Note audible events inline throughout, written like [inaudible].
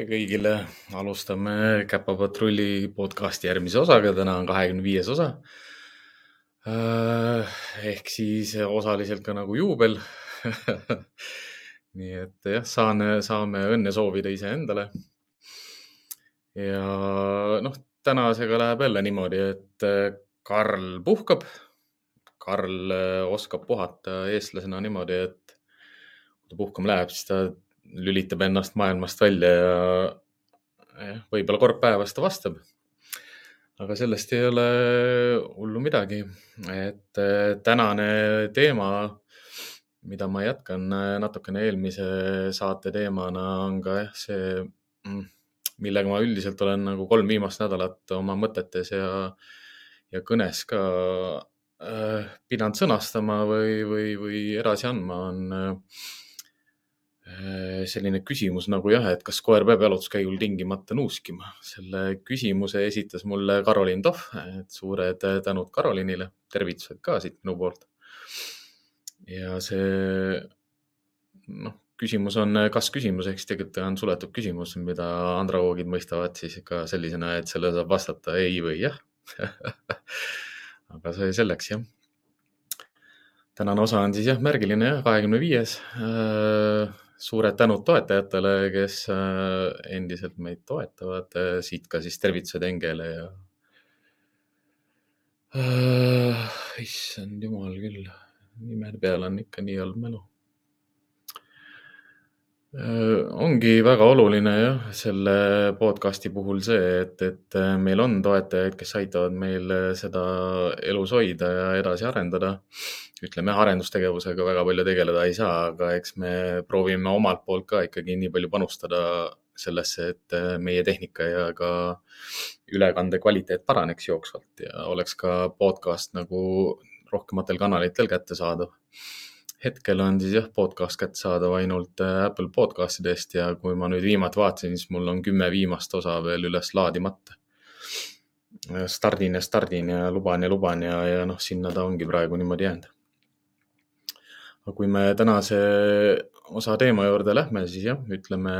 tere kõigile, alustame Käpapatrulli podcasti järgmise osaga, täna on kahekümne viies osa. Äh, ehk siis osaliselt ka nagu juubel [laughs] nii et jah, saan, saame õnne soovida iseendale. ja noh, tänasega läheb jälle niimoodi, et Karl puhkab. Karl oskab puhata eestlasena niimoodi, et kui ta puhkama läheb, siis ta lülitab ennast maailmast välja ja, ja võib-olla kord päevas ta vastab. aga sellest ei ole hullu midagi, et eh, tänane teema, mida ma jätkan eh, natukene eelmise saate teemana, on ka jah, see, mm, millega ma üldiselt olen nagu kolm viimast nädalat oma mõtetes ja, ja kõnes ka äh, pidanud sõnastama või, või, või edasi andma, on Äh, selline küsimus nagu jah, et kas koer peab jalutuskäigul tingimata nuuskima. selle küsimuse esitas mulle Karolin Tohv, et suured tänud Karolinile, tervitused ka siit minu poolt. ja see noh, küsimus on kas-küsimus, ehk siis tegelikult on suletud küsimus, mida andragoogid mõistavad siis ka sellisena, et sellele saab vastata ei või jah [laughs] aga see selleks jah. tänane osa on siis jah, märgiline jah, kahekümne viies äh, suured tänud toetajatele, kes äh, endiselt meid toetavad. Äh, siit ka siis tervitused Engele ja äh,. issand jumal küll, nimede peal on ikka nii halb mälu. Ongi väga oluline jah, selle podcast'i puhul see, et, et äh, meil on toetajaid, kes aitavad meil seda elus hoida ja edasi arendada ütleme, arendustegevusega väga palju tegeleda ei saa, aga eks me proovime omalt poolt ka ikkagi nii palju panustada sellesse, et äh, meie tehnika ja ka ülekande kvaliteet paraneks jooksvalt ja oleks ka podcast nagu rohkematel kanalitel kättesaadav. Hetkel on siis jah, podcast kättesaadav ainult äh, Apple podcastidest ja kui ma nüüd viimati vaatasin, siis mul on kümme viimast osa veel üles laadimata stardin ja stardin ja luban ja luban ja, ja noh, sinna ta ongi praegu niimoodi jäänud aga kui me tänase osa teema juurde lähme, siis jah, ütleme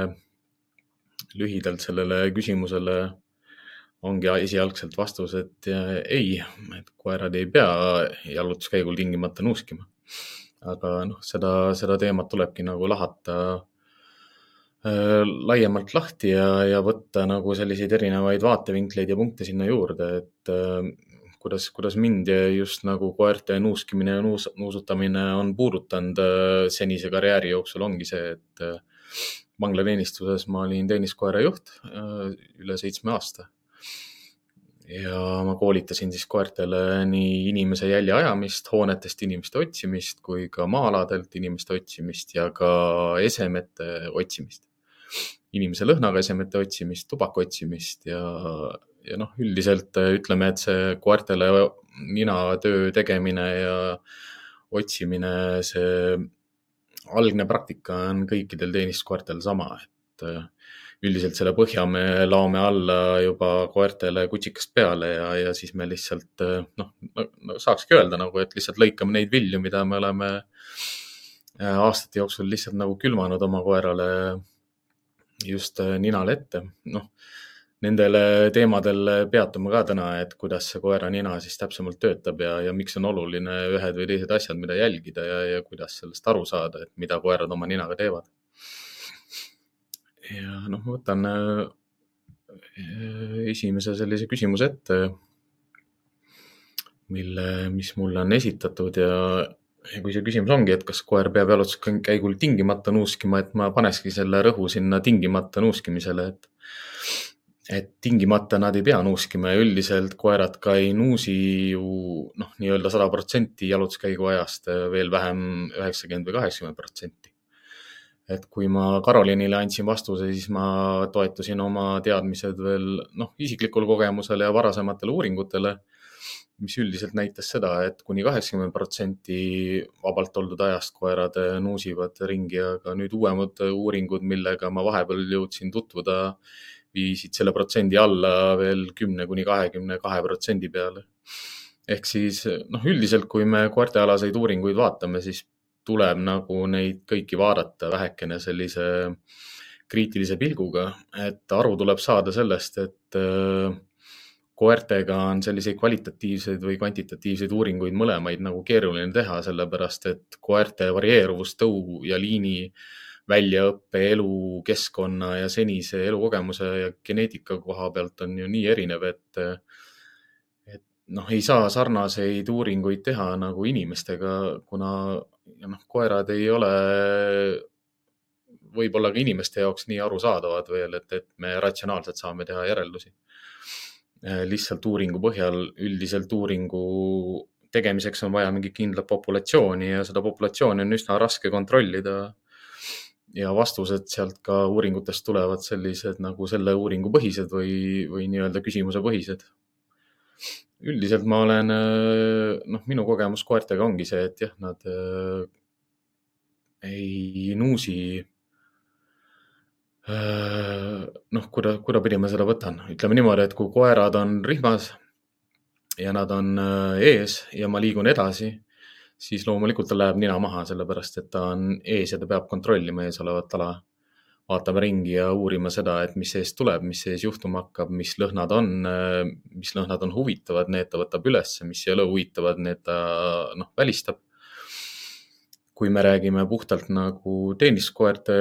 lühidalt sellele küsimusele ongi esialgselt vastus, et ei, et koerad ei pea jalutuskäigul tingimata nuuskima. Aga noh, seda, seda teemat tulebki nagu lahata äh, laiemalt lahti ja, ja võtta nagu selliseid erinevaid vaatevinkleid ja punkte sinna juurde, et äh, kuidas, kuidas mind just nagu koerte nuuskimine ja nuus, nuusutamine on puudutanud äh, senise karjääri jooksul, ongi see, et äh, vanglateenistuses ma olin teeniskoera juht äh, üle seitsme aasta. Ja ma koolitasin siis koertele nii inimese jälje ajamist, hoonetest inimeste otsimist kui ka maa-aladelt inimeste otsimist ja ka esemete otsimist. inimese lõhnaga esemete otsimist, tubaka otsimist ja ja noh, üldiselt äh, ütleme, et see koertele ninatöö tegemine ja otsimine, see algne praktika on kõikidel teenistuskoertel sama, et äh, üldiselt selle põhja me laome alla juba koertele kutsikast peale ja, ja siis me lihtsalt äh, noh no, saakski öelda nagu, et lihtsalt lõikame neid vilju, mida me oleme aastate jooksul lihtsalt nagu külvanud oma koerale just ninale ette. noh nendele teemadel peatume ka täna, et kuidas see koera nina siis täpsemalt töötab ja, ja miks on oluline ühed või teised asjad, mida jälgida ja, ja kuidas sellest aru saada, et mida koerad oma ninaga teevad. Ja noh, ma võtan äh, esimese sellise küsimuse ette, mille, mis mulle on esitatud ja, ja kui see küsimus ongi, et kas koer peab jalutuskäigul tingimata nuuskima, et ma panekski selle rõhu sinna tingimata nuuskimisele, et et tingimata nad ei pea nuuskima ja üldiselt koerad ka ei nuusi ju noh, nii-öelda sada protsenti jalutuskäigu ajast, veel vähem üheksakümmend või kaheksakümmend protsenti. Et kui ma Karolinile andsin vastuse, siis ma toetusin oma teadmised veel noh, isiklikule kogemusele ja varasematele uuringutele, mis üldiselt näitas seda et, et kuni kaheksakümmend protsenti vabalt oldud ajast koerad nuusivad ringi, aga nüüd uuemad uuringud, millega ma vahepeal jõudsin tutvuda viisid selle protsendi alla veel kümne kuni kahekümne kahe protsendi peale. ehk siis noh, üldiselt, kui me koertealaseid uuringuid vaatame, siis tuleb nagu neid kõiki vaadata vähekene sellise kriitilise pilguga, et aru tuleb saada sellest, et äh, koertega on selliseid kvalitatiivseid või kvantitatiivseid uuringuid mõlemaid nagu keeruline teha, sellepärast et koerte varieeruvus tõu ja liini väljaõppe, elukeskkonna ja senise elukogemuse ja geneetika koha pealt on ju nii erinev, et et noh, ei saa sarnaseid uuringuid teha nagu inimestega, kuna noh, koerad ei ole võib-olla ka inimeste jaoks nii arusaadavad veel, et, et me ratsionaalselt saame teha järeldusi. Äh, lihtsalt uuringu põhjal, üldiselt uuringu tegemiseks on vaja mingit kindlat populatsiooni ja seda populatsiooni on üsna raske kontrollida. ja vastused sealt ka uuringutest tulevad sellised nagu selle uuringu põhised või, või nii-öelda küsimuse põhised. Üldiselt ma olen, äh, noh, minu kogemus koertega ongi see, et jah, nad äh, ei nuusi Äh, noh, kuida-, kuidapidi ma seda võtan, ütleme niimoodi, et kui koerad on rihmas ja nad on ees ja ma liigun edasi, siis loomulikult ta läheb nina maha, sellepärast et ta on ees ja ta peab kontrollima ees olevat ala. Vaatame ringi ja uurima seda, et mis eest tuleb, mis ees juhtuma hakkab, mis lõhnad on, mis lõhnad on huvitavad, need ta võtab ülesse, mis ei ole huvitavad, need ta noh, välistab. kui me räägime puhtalt nagu teenistuskoerte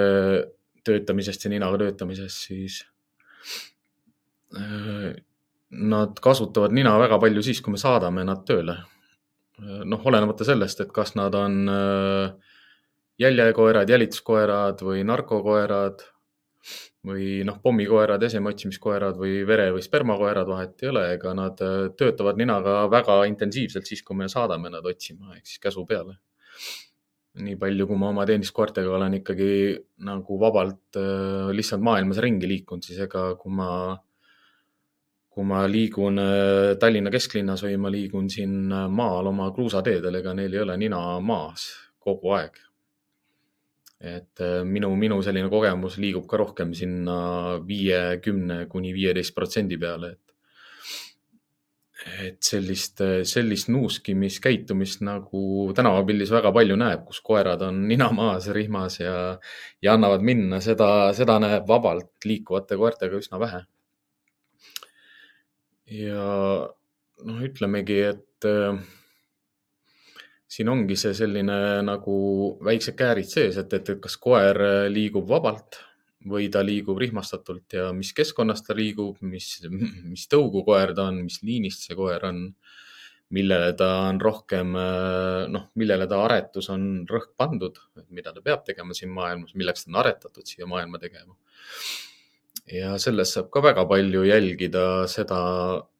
töötamisest ja ninaga töötamisest, siis äh, nad kasutavad nina väga palju siis, kui me saadame nad tööle. Noh, olenemata sellest, et kas nad on äh, jäljekoerad, jälituskoerad või narkokoerad või noh, pommikoerad, esemeotsimiskoerad või vere- või spermakoerad, vahet ei ole, ega nad töötavad ninaga väga intensiivselt siis, kui me saadame nad otsima ehk siis käsu peale nii palju, kui ma oma teeniskoertega olen ikkagi nagu vabalt äh, lihtsalt maailmas ringi liikunud, siis ega kui ma, kui ma liigun äh, Tallinna kesklinnas või ma liigun siin äh, maal oma kruusateedel, ega neil ei ole nina maas kogu aeg. Et minu, minu selline kogemus liigub ka rohkem sinna viiekümne kuni viieteist protsendi peale, et et sellist, sellist nuuskimiskäitumist nagu tänavapildis väga palju näeb, kus koerad on nina maas rihmas ja, ja annavad minna, seda, seda näeb vabalt liikuvate koertega üsna vähe. ja noh, ütlemegi, et äh, siin ongi see selline nagu väiksed käärid sees, et, et, et kas koer liigub vabalt või ta liigub rihmastatult ja mis keskkonnas ta liigub, mis, mis tõugu koer ta on, mis liinist see koer on, millele ta on rohkem, noh, millele ta aretus on rõhk pandud, mida ta peab tegema siin maailmas, milleks ta on aretatud siia maailma tegema. ja sellest saab ka väga palju jälgida seda,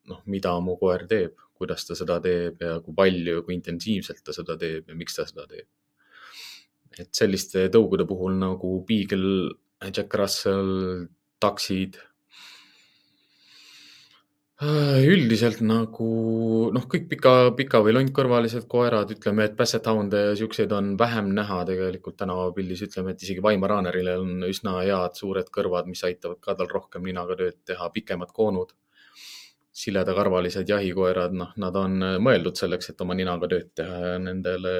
noh, mida mu koer teeb, kuidas ta seda teeb ja kui palju ja kui intensiivselt ta seda teeb ja miks ta seda teeb. et selliste tõugude puhul nagu Beagle Jack Russell, taksid. Äh, üldiselt nagu noh, kõik pika, pika või londkõrvalised koerad, ütleme, et Basset Hound'e ja siukseid on vähem näha tegelikult tänavapildis, ütleme, et isegi Vaimar Raanerile on üsna head suured kõrvad, mis aitavad ka tal rohkem ninaga tööd teha, pikemad koonud. Siledakarvalised jahikoerad, noh, nad on mõeldud selleks, et oma ninaga tööd teha ja nendele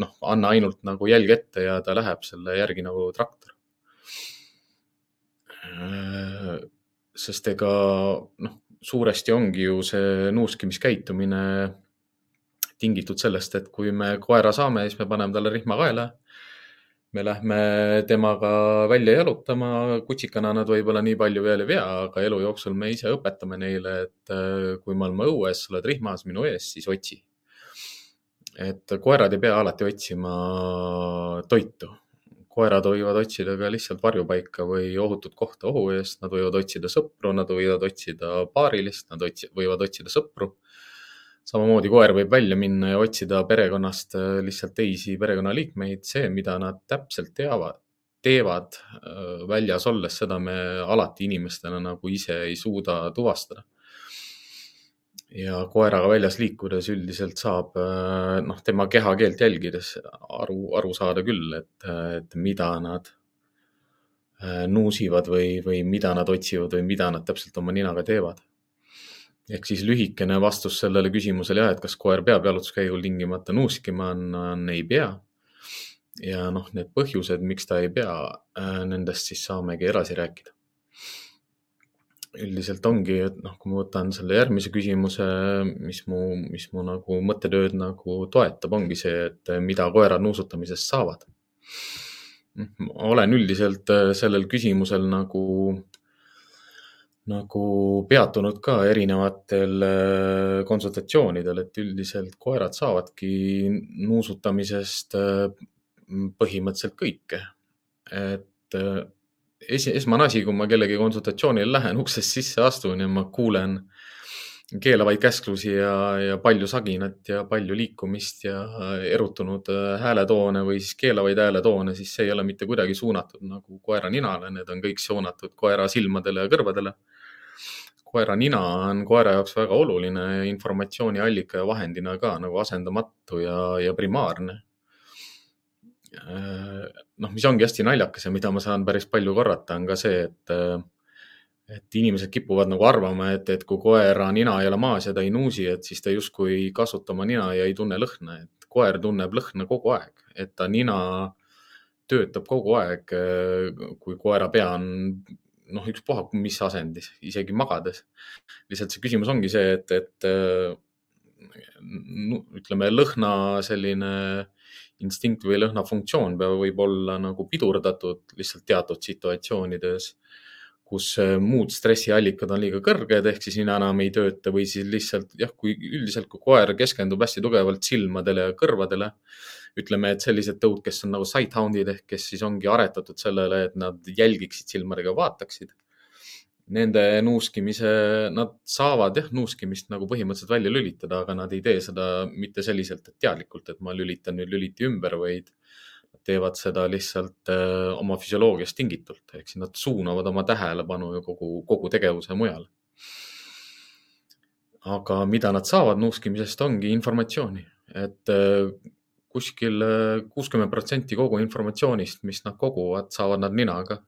noh, anna ainult nagu jälg ette ja ta läheb selle järgi nagu traktor Äh, sest ega noh, suuresti ongi ju see nuuskimiskäitumine tingitud sellest, et kui me koera saame, siis me paneme talle rihma kaela. Me lähme temaga välja jalutama, kutsikana nad võib-olla nii palju veel ei vea, aga elu jooksul me ise õpetame neile, et äh, kui me oleme õues, sa oled rihmas minu ees, siis otsi. et koerad ei pea alati otsima toitu koerad võivad otsida ka lihtsalt varjupaika või ohutut kohta ohu eest, nad võivad otsida sõpru, nad võivad otsida paarilist, nad otsi, võivad otsida sõpru. Samamoodi koer võib välja minna ja otsida perekonnast äh, lihtsalt teisi perekonnaliikmeid, see, mida nad täpselt teavad, teevad äh, väljas olles, seda me alati inimestena nagu ise ei suuda tuvastada ja koeraga väljas liikudes üldiselt saab äh, noh, tema kehakeelt jälgides aru, aru saada küll, et, et mida nad nuusivad või, või mida nad otsivad või mida nad täpselt oma ninaga teevad. Ehk siis lühikene vastus sellele küsimusele jah, et kas koer peab jalutuskäigul tingimata nuuskima, on, on ei pea. ja noh, need põhjused, miks ta ei pea, nendest siis saamegi edasi rääkida üldiselt ongi, et noh, kui ma võtan selle järgmise küsimuse, mis mu, mis mu nagu mõttetööd nagu toetab, ongi see, et mida koerad nuusutamisest saavad. ma olen üldiselt äh, sellel küsimusel nagu, nagu peatunud ka erinevatel äh, konsultatsioonidel, et üldiselt koerad saavadki nuusutamisest äh, põhimõtteliselt kõike. et esi, esmane asi, kui ma kellegi konsultatsioonile lähen, uksest sisse astun ja ma kuulen keelavaid käsklusi ja, ja palju saginat ja palju liikumist ja erutunud äh, hääletoone või siis keelavaid hääletoone, siis see ei ole mitte kuidagi suunatud nagu koera ninale, need on kõik suunatud koera silmadele ja kõrvadele. koera nina on koera jaoks väga oluline informatsiooniallika ja vahendina ka nagu asendamatu ja, ja primaarne Äh, noh, mis ongi hästi naljakas ja mida ma saan päris palju korrata, on ka see, et, äh, et inimesed kipuvad nagu arvama, et, et kui koera nina ei ole maas ja ta ei nuusi, et siis ta justkui ei kasuta oma nina ja ei tunne lõhna, et koer tunneb lõhna kogu aeg, et ta nina töötab kogu aeg, kui koera pea on noh, ükspuha mis asendis, isegi magades. lihtsalt see küsimus ongi see, et, et ütleme, lõhna selline instinkt või lõhnafunktsioon võib olla nagu pidurdatud lihtsalt teatud situatsioonides, kus äh, muud stressiallikad on liiga kõrged, ehk siis nina enam ei tööta või siis lihtsalt jah, kui üldiselt, kui koer keskendub hästi tugevalt silmadele ja kõrvadele, ütleme, et sellised tõud, kes on nagu sighthound'id ehk kes siis ongi aretatud sellele, et nad jälgiksid silmadega, vaataksid nende nuuskimise, nad saavad jah, nuuskimist nagu põhimõtteliselt välja lülitada, aga nad ei tee seda mitte selliselt, et teadlikult, et ma lülitan nüüd lüliti ümber, vaid teevad seda lihtsalt äh, oma füsioloogiast tingitult, ehk siis nad suunavad oma tähelepanu ja kogu, kogu tegevuse mujale. aga mida nad saavad nuuskimisest, ongi informatsiooni, et äh, kuskil äh, kuuskümmend protsenti kogu informatsioonist, mis nad koguvad, saavad nad ninaga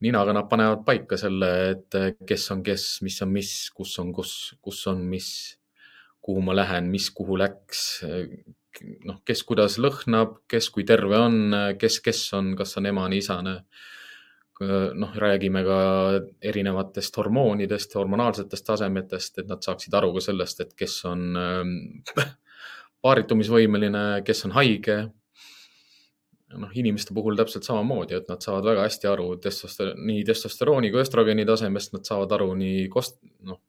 ninaga nad panevad paika selle, et kes on kes, mis on mis, kus on kus, kus on mis, kuhu ma lähen, mis kuhu läks. Noh, kes kuidas lõhnab, kes kui terve on, kes, kes on, kas on emane, isane. noh, räägime ka erinevatest hormoonidest, hormonaalsetest tasemetest, et nad saaksid aru ka sellest, et kes on paaritumisvõimeline, kes on haige noh, inimeste puhul täpselt samamoodi, et nad saavad väga hästi aru testoster-, nii testosterooni kui östrogeeni tasemest, nad saavad aru nii kost-, noh,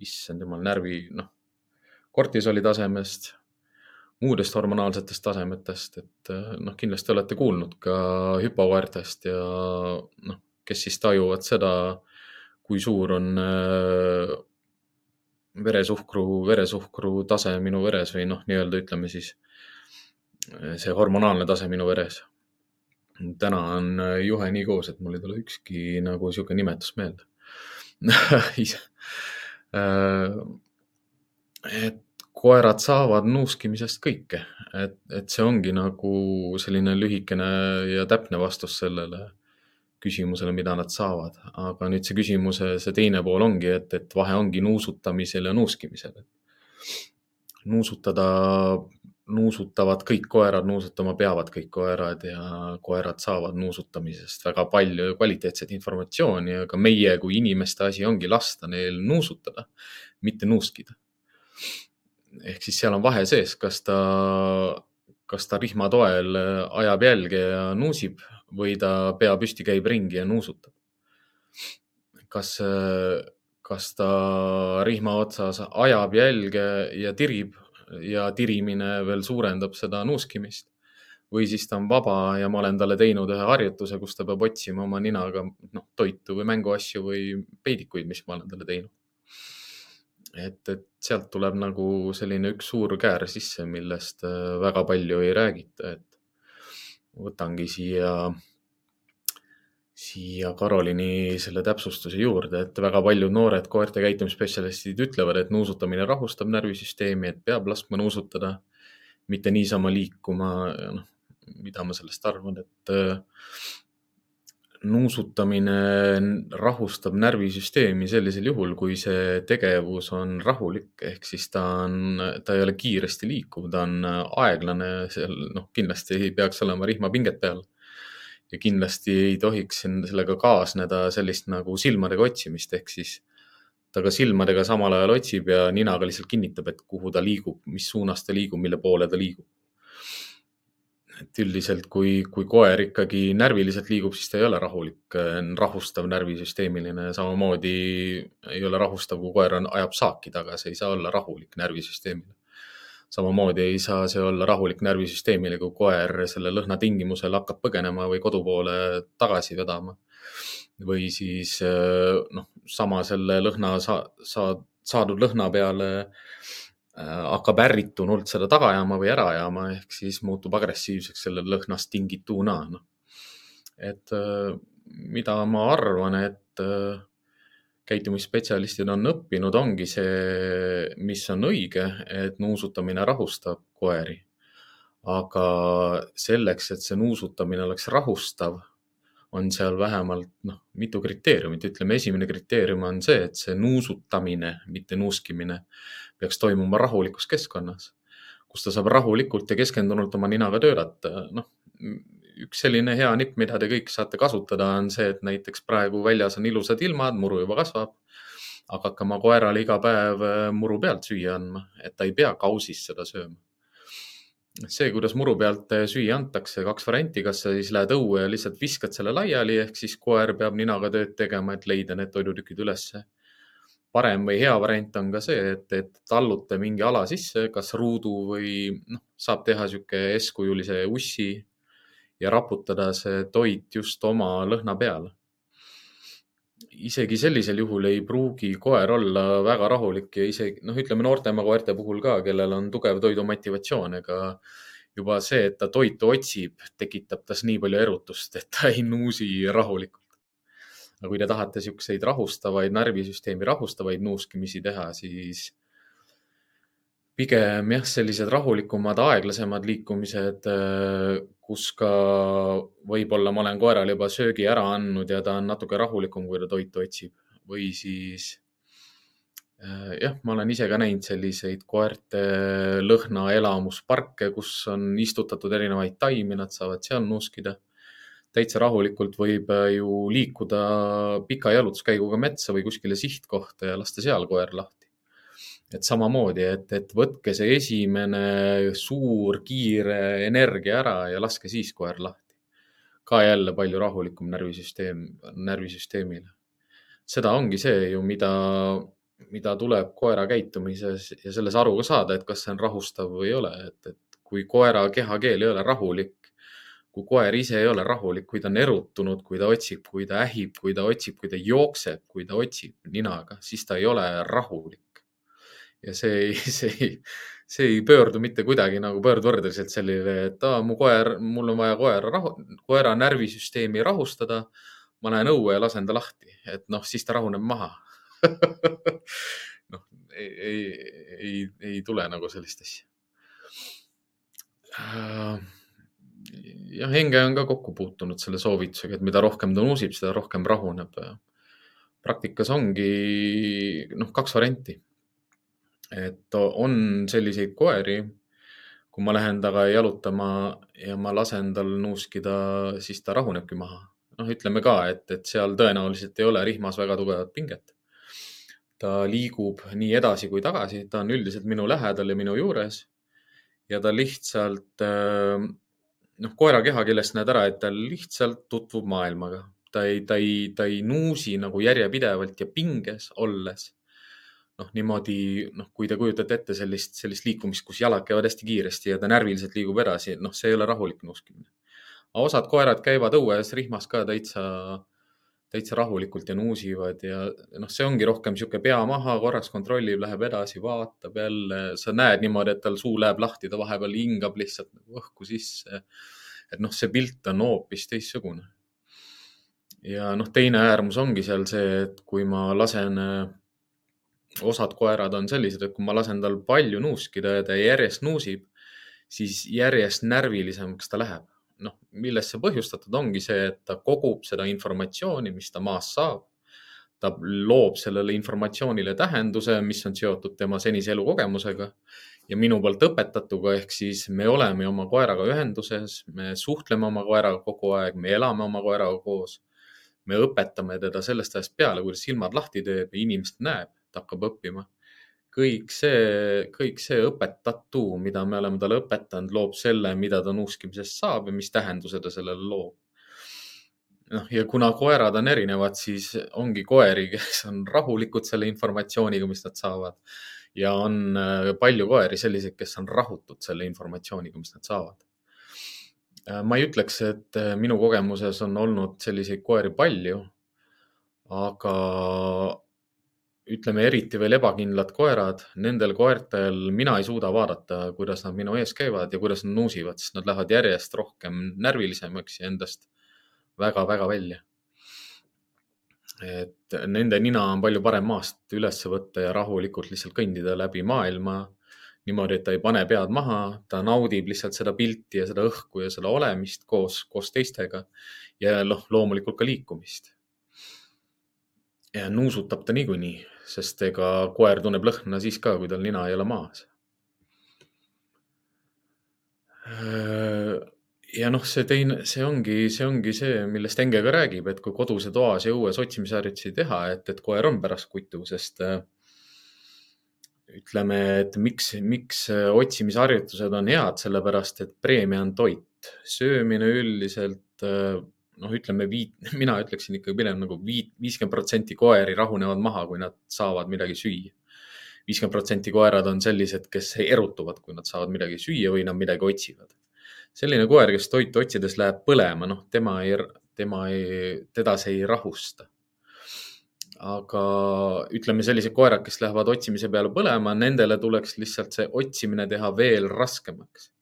issand jumal, närvi, noh, kortisoli tasemest, muudest hormonaalsetest tasemetest, et noh, kindlasti olete kuulnud ka hüpovaertest ja noh, kes siis tajuvad seda, kui suur on äh, veresuhkru, veresuhkru tase minu veres või noh, nii-öelda ütleme siis see hormonaalne tase minu veres. täna on äh, juhe nii koos, et mul ei tule ükski nagu sihuke nimetus meelde [laughs] äh, et koerad saavad nuuskimisest kõike, et, et see ongi nagu selline lühikene ja täpne vastus sellele küsimusele, mida nad saavad. aga nüüd see küsimuse, see teine pool ongi, et, et vahe ongi nuusutamisel ja nuuskimisel. nuusutada nuusutavad kõik koerad, nuusutama peavad kõik koerad ja koerad saavad nuusutamisest väga palju kvaliteetset informatsiooni, aga meie kui inimeste asi ongi lasta neil nuusutada, mitte nuuskida. Ehk siis seal on vahe sees, kas ta, kas ta rihma toel ajab jälge ja nuusib või ta pea püsti käib ringi ja nuusutab. kas, kas ta rihma otsas ajab jälge ja tirib ja tirimine veel suurendab seda nuuskimist. või siis ta on vaba ja ma olen talle teinud ühe harjutuse, kus ta peab otsima oma ninaga noh, toitu või mänguasju või peidikuid, mis ma olen talle teinud. Et, et sealt tuleb nagu selline üks suur käär sisse, millest äh, väga palju ei räägita, et võtangi siia siia Karolini selle täpsustuse juurde, et väga paljud noored koerte käitumisspetsialistid ütlevad, et nuusutamine rahustab närvisüsteemi, et peab laskma nuusutada, mitte niisama liikuma. noh, mida ma sellest arvan, et äh, nuusutamine rahustab närvisüsteemi sellisel juhul, kui see tegevus on rahulik, ehk siis ta on, ta ei ole kiiresti liikuv, ta on aeglane, seal noh, kindlasti ei peaks olema rihmapinget peal. ja kindlasti ei tohiks sellega kaasneda sellist nagu silmadega otsimist, ehk siis ta ka silmadega samal ajal otsib ja ninaga lihtsalt kinnitab, et kuhu ta liigub, mis suunas ta liigub, mille poole ta liigub et üldiselt, kui, kui koer ikkagi närviliselt liigub, siis ta ei ole rahulik, rahustav närvisüsteemiline, samamoodi ei ole rahustav, kui koer on, ajab saaki taga, see ei saa olla rahulik närvisüsteemile. samamoodi ei saa see olla rahulik närvisüsteemile, kui koer selle lõhna tingimusel hakkab põgenema või kodu poole tagasi vedama. või siis noh, sama selle lõhna sa, sa, saadud lõhna peale äh, Äh, hakkab ärritunult seda taga ajama või ära ajama, ehk siis muutub agressiivseks selle lõhnast tingituna no.. et äh, mida ma arvan, et äh, käitumisspetsialistid on õppinud, ongi see, mis on õige, et nuusutamine rahustab koeri. aga selleks, et see nuusutamine oleks rahustav, on seal vähemalt noh, mitu kriteeriumit, ütleme, esimene kriteerium on see, et see nuusutamine, mitte nuuskimine peaks toimuma rahulikus keskkonnas, kus ta saab rahulikult ja keskendunult oma ninaga töötada. noh, üks selline hea nipp, mida te kõik saate kasutada, on see, et näiteks praegu väljas on ilusad ilmad, muru juba kasvab. hakake oma koerale iga päev äh, muru pealt süüa andma, et ta ei pea kausis seda sööma see, kuidas muru pealt äh, süüa antakse, kaks varianti, kas sa siis lähed õue ja lihtsalt viskad selle laiali, ehk siis koer peab ninaga tööd tegema, et leida need toidutükid ülesse parem või hea variant on ka see, et, et tallute mingi ala sisse, kas ruudu või noh, saab teha sihuke S-kujulise ussi ja raputada see toit just oma lõhna peale. Isegi sellisel juhul ei pruugi koer olla väga rahulik ja isegi noh, ütleme noortema koerte puhul ka, kellel on tugev toidumotivatsioon, ega juba see, et ta toitu otsib, tekitab tas nii palju erutust, et ta ei nuusi rahulikult. Aga kui te tahate siukseid rahustavaid, närvisüsteemi rahustavaid nuuskimisi teha, siis pigem jah, sellised rahulikumad, aeglasemad liikumised, kus ka võib-olla ma olen koerale juba söögi ära andnud ja ta on natuke rahulikum, kui ta toitu otsib või siis jah, ma olen ise ka näinud selliseid koerte lõhnaelamusparke, kus on istutatud erinevaid taimi, nad saavad seal nuuskida täitsa rahulikult võib äh, ju liikuda pika jalutuskäiguga metsa või kuskile sihtkohta ja lasta seal koer lahti. Et samamoodi, et, et võtke see esimene suur kiire energia ära ja laske siis koer lahti. ka jälle palju rahulikum närvisüsteem, närvisüsteemile. seda ongi see ju, mida, mida tuleb koera käitumises ja selles aru ka saada, et kas see on rahustav või ei ole, et, et kui koera kehakeel ei ole rahulik, kui koer ise ei ole rahulik, kui ta on erutunud, kui ta otsib, kui ta ähib, kui ta otsib, kui ta jookseb, kui ta otsib ninaga, siis ta ei ole rahulik. Ja see ei, [laughs] see ei, see ei pöördu mitte kuidagi nagu pöördvõrdeliselt selline, et aa, mu koer, mul on vaja koera rahu, koera närvisüsteemi rahustada. ma lähen õue ja lasen ta lahti, et noh, siis ta rahuneb maha [laughs] noh, ei, ei, ei, ei tule nagu sellist asja uh, jah, Henge on ka kokku puutunud selle soovitusega, et mida rohkem ta nuusib, seda rohkem rahuneb. praktikas ongi noh, kaks varianti. Et on selliseid koeri, kui ma lähen temaga jalutama ja ma lasen tal nuuskida, siis ta rahunebki maha. noh, ütleme ka, et, et seal tõenäoliselt ei ole rihmas väga tugevat pinget. ta liigub nii edasi kui tagasi, ta on üldiselt minu lähedal ja minu juures ja ta lihtsalt äh, noh, koera kehakeelest näed ära, et ta lihtsalt tutvub maailmaga. ta ei, ta ei, ta ei nuusi nagu järjepidevalt ja pinges olles. Noh, niimoodi, noh, kui te kujutate ette sellist, sellist liikumist, kus jalad käivad hästi kiiresti ja ta närviliselt liigub edasi, noh, see ei ole rahulik nuuskimine. osad koerad käivad õues rihmas ka täitsa, täitsa rahulikult ja nuusivad ja noh, see ongi rohkem niisugune pea maha, korraks kontrollib, läheb edasi, vaatab jälle, sa näed niimoodi, et tal suu läheb lahti, ta vahepeal hingab lihtsalt nagu õhku sisse et noh, see pilt on hoopis teistsugune. ja noh, teine äärmus ongi seal see, et kui ma lasen, osad koerad on sellised, et kui ma lasen tal palju nuuskida ja ta järjest nuusib, siis järjest närvilisemaks ta läheb. noh, millest see põhjustatud ongi see, et ta kogub seda informatsiooni, mis ta maast saab. ta loob sellele informatsioonile tähenduse, mis on seotud tema senise elukogemusega ja minu poolt õpetatuga, ehk siis me oleme oma koeraga ühenduses, me suhtleme oma koeraga kogu aeg, me elame oma koeraga koos. me õpetame teda sellest ajast peale, kuidas silmad lahti teeb ja inimest näeb, hakkab õppima. kõik see, kõik see õpetatu, mida me oleme talle õpetanud, loob selle, mida ta nuuskimisest saab ja mis tähenduse ta sellele loob noh, ja kuna koerad on erinevad, siis ongi koeri, kes on rahulikud selle informatsiooniga, mis nad saavad ja on äh, palju koeri selliseid, kes on rahutud selle informatsiooniga, mis nad saavad. Äh, ma ei ütleks, et äh, minu kogemuses on olnud selliseid koeri palju, aga ütleme eriti veel ebakindlad koerad, nendel koertel mina ei suuda vaadata, kuidas nad minu ees käivad ja kuidas nad nuusivad, sest nad lähevad järjest rohkem närvilisemaks ja endast väga-väga välja et nende nina on palju parem maast üles võtta ja rahulikult lihtsalt kõndida läbi maailma. niimoodi, et ta ei pane pead maha, ta naudib lihtsalt seda pilti ja seda õhku ja seda olemist koos, koos teistega ja noh, loomulikult ka liikumist. ja nuusutab ta niikuinii, sest ega koer tunneb lõhna siis ka, kui tal nina ei ole maas ja noh, see teine, see ongi, see ongi see, millest Enge ka räägib, et kui kodus ja toas ja õues otsimisharjutusi teha, et, et koer on pärast kutu, sest äh, ütleme, et miks, miks otsimisharjutused on head, sellepärast et preemia on toit. söömine üldiselt äh, noh, ütleme viit, [laughs] mina ütleksin ikkagi pigem nagu viit, viiskümmend protsenti koeri rahunevad maha, kui nad saavad midagi süüa. viiskümmend protsenti koerad on sellised, kes erutuvad, kui nad saavad midagi süüa või nad midagi otsivad selline koer, kes toitu otsides läheb põlema, noh, tema ei, tema ei, teda see ei rahusta. aga ütleme, sellised koerad, kes lähevad otsimise peale põlema, nendele tuleks lihtsalt see otsimine teha veel raskemaks.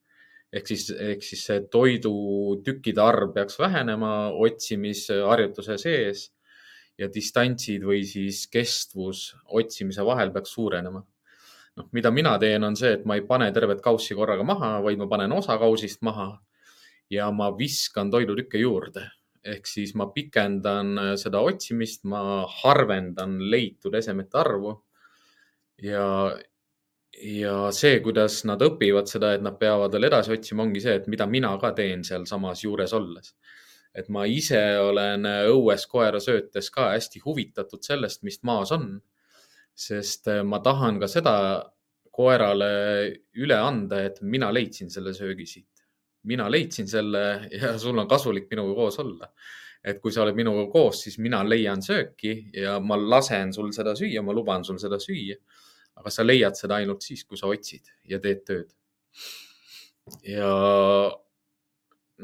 Ehk siis, ehk siis see toidutükkide arv peaks vähenema otsimisharjutuse sees ja distantsid või siis kestvus otsimise vahel peaks suurenema noh, mida mina teen, on see, et ma ei pane tervet kaussi korraga maha, vaid ma panen osa kausist maha ja ma viskan toidutükke juurde. ehk siis ma pikendan seda otsimist, ma harvendan leitud esemete arvu. ja, ja see, kuidas nad õpivad seda, et nad peavad veel edasi otsima, ongi see, et mida mina ka teen sealsamas juures olles et ma ise olen õues koera söötes ka hästi huvitatud sellest, mis maas on sest äh, ma tahan ka seda koerale üle anda, et mina leidsin selle söögi siit. mina leidsin selle [laughs] ja sul on kasulik minuga koos olla. et kui sa oled minuga koos, siis mina leian sööki ja ma lasen sul seda süüa, ma luban sul seda süüa. Aga sa leiad seda ainult siis, kui sa otsid ja teed tööd. ja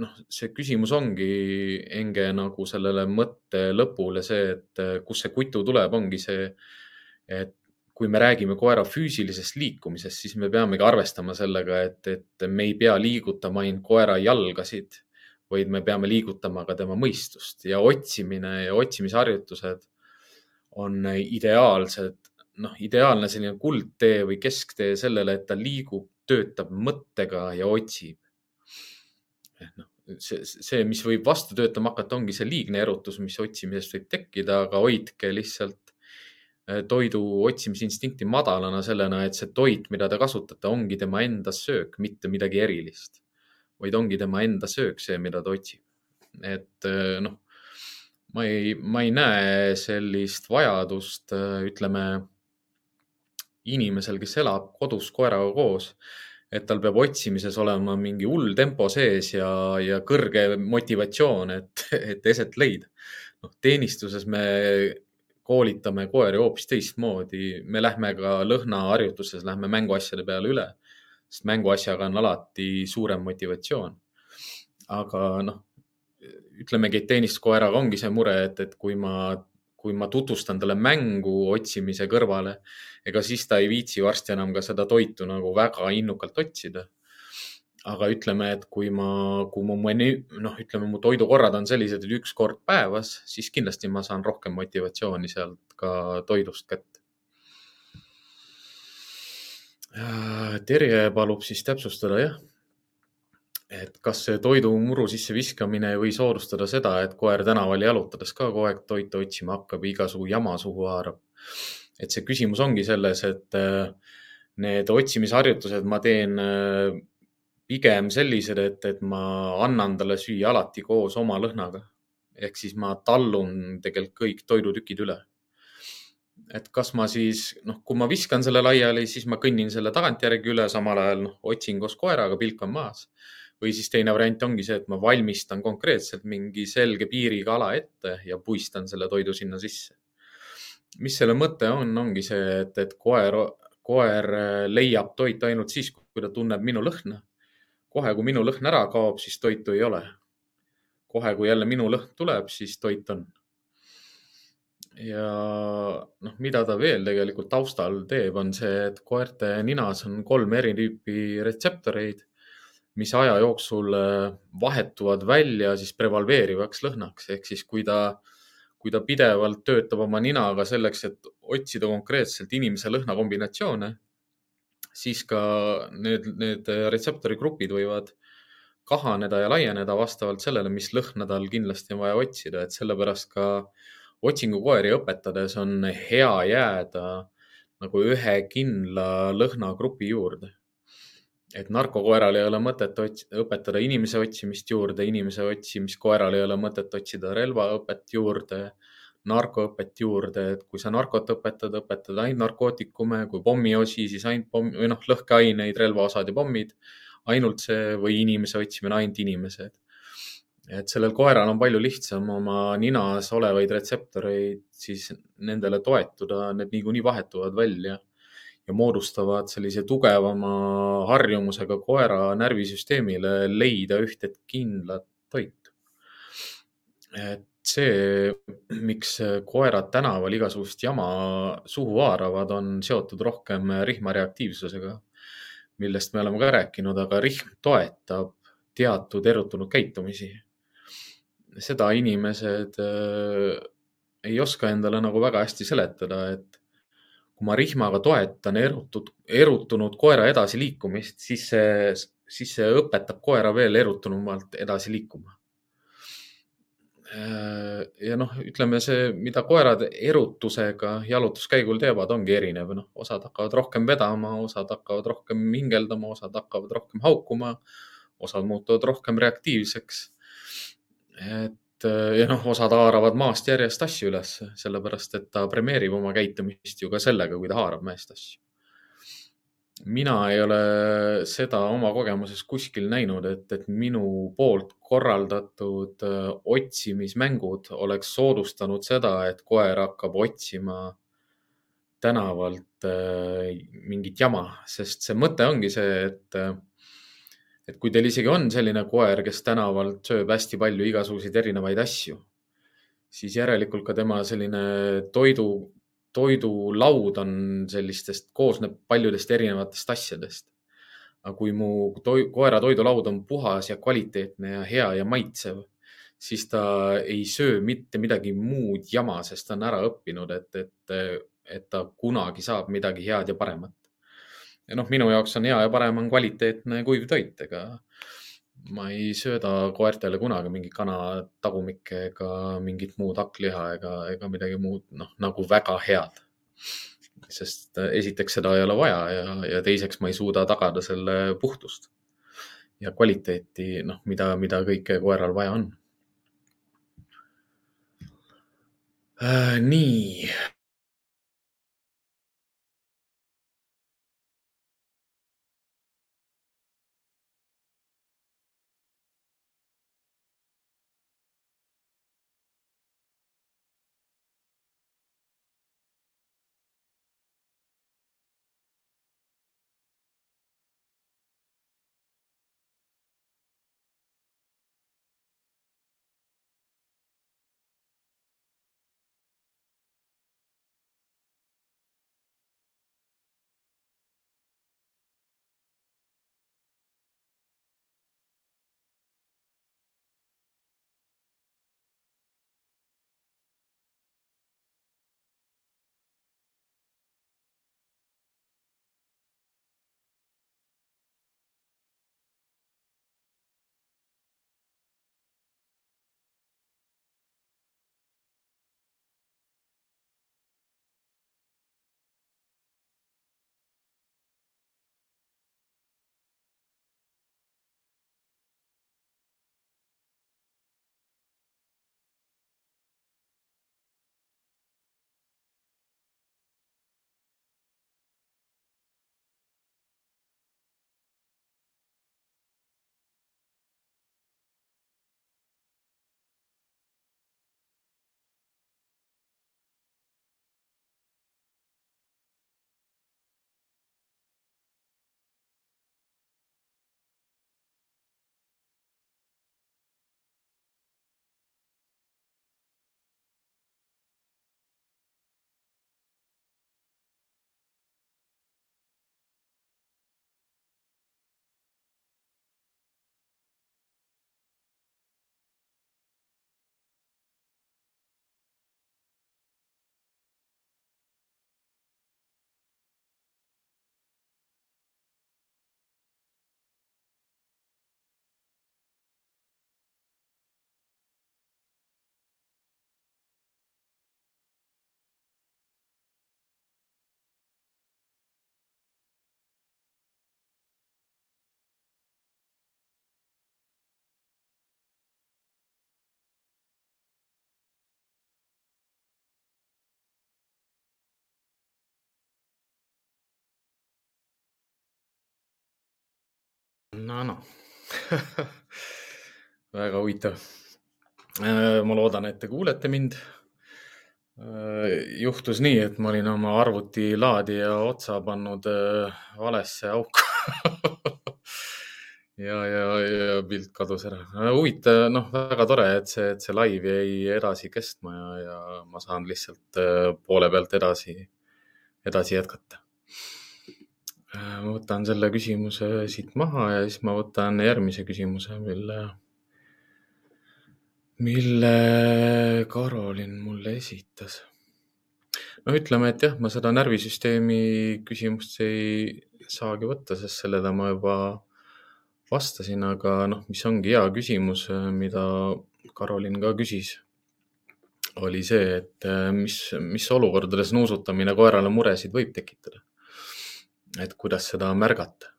noh, see küsimus ongi Enge nagu sellele mõtte lõpule see, et kust see kutu tuleb, ongi see et kui me räägime koera füüsilisest liikumisest, siis me peamegi arvestama sellega, et, et me ei pea liigutama ainult koera jalgasid, vaid me peame liigutama ka tema mõistust ja otsimine ja otsimisharjutused on ideaalsed, noh, ideaalne selline kuldtee või kesktee sellele, et ta liigub, töötab mõttega ja otsib. noh, see, see, mis võib vastu töötama hakata, ongi see liigne erutus, mis otsimisest võib tekkida, aga hoidke lihtsalt Äh, toidu otsimisinstinkti madalana sellena, et see toit, mida te kasutate, ongi tema enda söök, mitte midagi erilist. vaid ongi tema enda söök, see, mida ta otsib. et äh, noh, ma ei, ma ei näe sellist vajadust, ütleme, inimesel, kes elab kodus koeraga koos, et tal peab otsimises olema mingi hull tempo sees ja, ja kõrge motivatsioon, et, et eset leida. noh, teenistuses me koolitame koeri hoopis teistmoodi. me lähme ka lõhnaharjutuses, lähme mänguasjade peale üle, sest mänguasjaga on alati suurem motivatsioon. aga noh, ütlemegi, et teenistuskoeraga ongi see mure, et, et kui ma, kui ma tutvustan talle mängu otsimise kõrvale, ega siis ta ei viitsi varsti enam ka seda toitu nagu väga innukalt otsida aga ütleme, et kui ma, kui mu menüü, noh, ütleme, mu toidukorrad on sellised, et üks kord päevas, siis kindlasti ma saan rohkem motivatsiooni sealt ka toidust kätte. Terje palub siis täpsustada, jah, et kas see toidumuru sisse viskamine ei või soodustada seda, et koer tänaval jalutades ka kogu aeg toitu otsima hakkab, igasugu jama suhu haarab. et see küsimus ongi selles, et äh, need otsimisharjutused ma teen äh, pigem sellised, et, et ma annan talle süüa alati koos oma lõhnaga. ehk siis ma tallun tegelikult kõik toidutükid üle. et kas ma siis, noh, kui ma viskan selle laiali, siis ma kõnnin selle tagantjärgi üle, samal ajal noh, otsin koos koeraga, pilk on maas või siis teine variant ongi see, et ma valmistan konkreetselt mingi selge piiriga ala ette ja puistan selle toidu sinna sisse. mis selle mõte on, ongi see, et, et koer, koer leiab toitu ainult siis, kui ta tunneb minu lõhna. kohe, kui minu lõhn ära kaob, siis toitu ei ole. kohe, kui jälle minu lõhn tuleb, siis toit on. ja noh, mida ta veel tegelikult taustal teeb, on see, et koerte ninas on kolm eri tüüpi retseptoreid mis aja jooksul äh, vahetuvad välja siis prevaleerivaks lõhnaks. ehk siis, kui ta, kui ta pidevalt töötab oma ninaga selleks, et otsida konkreetselt inimese lõhnakombinatsioone, siis ka need, need retseptori grupid võivad kahaneda ja laieneda vastavalt sellele, mis lõhna tal kindlasti on vaja otsida, et sellepärast ka otsingukoeri õpetades on hea jääda nagu ühe kindla lõhnagrupi juurde et narkokoeral ei ole mõtet õpetada inimese otsimist juurde, inimese otsimist koeral ei ole mõtet otsida relvaõpet juurde, narkoõpet juurde, et kui sa narkot õpetad, õpetad ainult narkootikume, kui pommiosi, siis ainult pomm või noh, lõhkeaineid, relvaosad ja pommid, ainult see või inimese otsimine, ainult inimesed. et sellel koeral on palju lihtsam oma ninas olevaid retseptoreid siis nendele toetuda, need niikuinii vahetuvad välja ja moodustavad sellise tugevama harjumusega koera närvisüsteemile leida ühte kindlat toitu. et see, miks koerad tänaval igasugust jama suhu haaravad, on seotud rohkem rihmareaktiivsusega, millest me oleme ka rääkinud, aga rihm toetab teatud erutunud käitumisi. seda inimesed äh, ei oska endale nagu väga hästi seletada, et kui ma rihmaga toetan erutud, erutunud koera edasiliikumist, siis see, siis see õpetab koera veel erutunumalt edasi liikuma. ja noh, ütleme see, mida koerad erutusega jalutuskäigul teevad, ongi erinev, noh, osad hakkavad rohkem vedama, osad hakkavad rohkem hingeldama, osad hakkavad rohkem haukuma, osad muutuvad rohkem reaktiivseks. et Äh, ja noh, osad haaravad maast järjest asju üles, sellepärast et ta premeerib oma käitumist ju ka sellega, kui ta haarab mäest asju. mina ei ole seda oma kogemuses kuskil näinud, et, et minu poolt korraldatud äh, otsimismängud oleks soodustanud seda, et koer hakkab otsima tänavalt äh, mingit jama, sest see mõte ongi see, et et kui teil isegi on selline koer, kes tänavalt sööb hästi palju igasuguseid erinevaid asju, siis järelikult ka tema selline toidu, toidulaud on sellistest, koosneb paljudest erinevatest asjadest. aga kui mu toi, koera toidulaud on puhas ja kvaliteetne ja hea ja maitsev, siis ta ei söö mitte midagi muud jama, sest ta on ära õppinud, et, et, et ta kunagi saab midagi head ja paremat ja noh, minu jaoks on hea ja parem on kvaliteetne kuiv toit, ega ma ei sööda koertele kunagi mingit kana tagumikke ega mingit muud hakkliha ega, ega midagi muud, noh, nagu väga head. sest äh, esiteks seda ei ole vaja ja, ja teiseks ma ei suuda tagada selle puhtust ja kvaliteeti, noh, mida, mida kõike koeral vaja on äh,. nii no noh [laughs] väga huvitav. Äh, ma loodan, et te kuulete mind. Äh, juhtus nii, et ma olin oma arvutilaadija otsa pannud äh, valesse auku [laughs] ja, ja, ja pilt kadus ära. huvitav, noh, väga tore, et see, et see live jäi edasi kestma ja, ja ma saan lihtsalt poole pealt edasi, edasi jätkata ma võtan selle küsimuse siit maha ja siis ma võtan järgmise küsimuse, mille, mille Karolin mulle esitas. no ütleme, et jah, ma seda närvisüsteemi küsimust ei saagi võtta, sest sellele ma juba vastasin, aga noh, mis ongi hea küsimus, mida Karolin ka küsis, oli see, et mis, mis olukordades nuusutamine koerale muresid võib tekitada et kuidas seda märgata.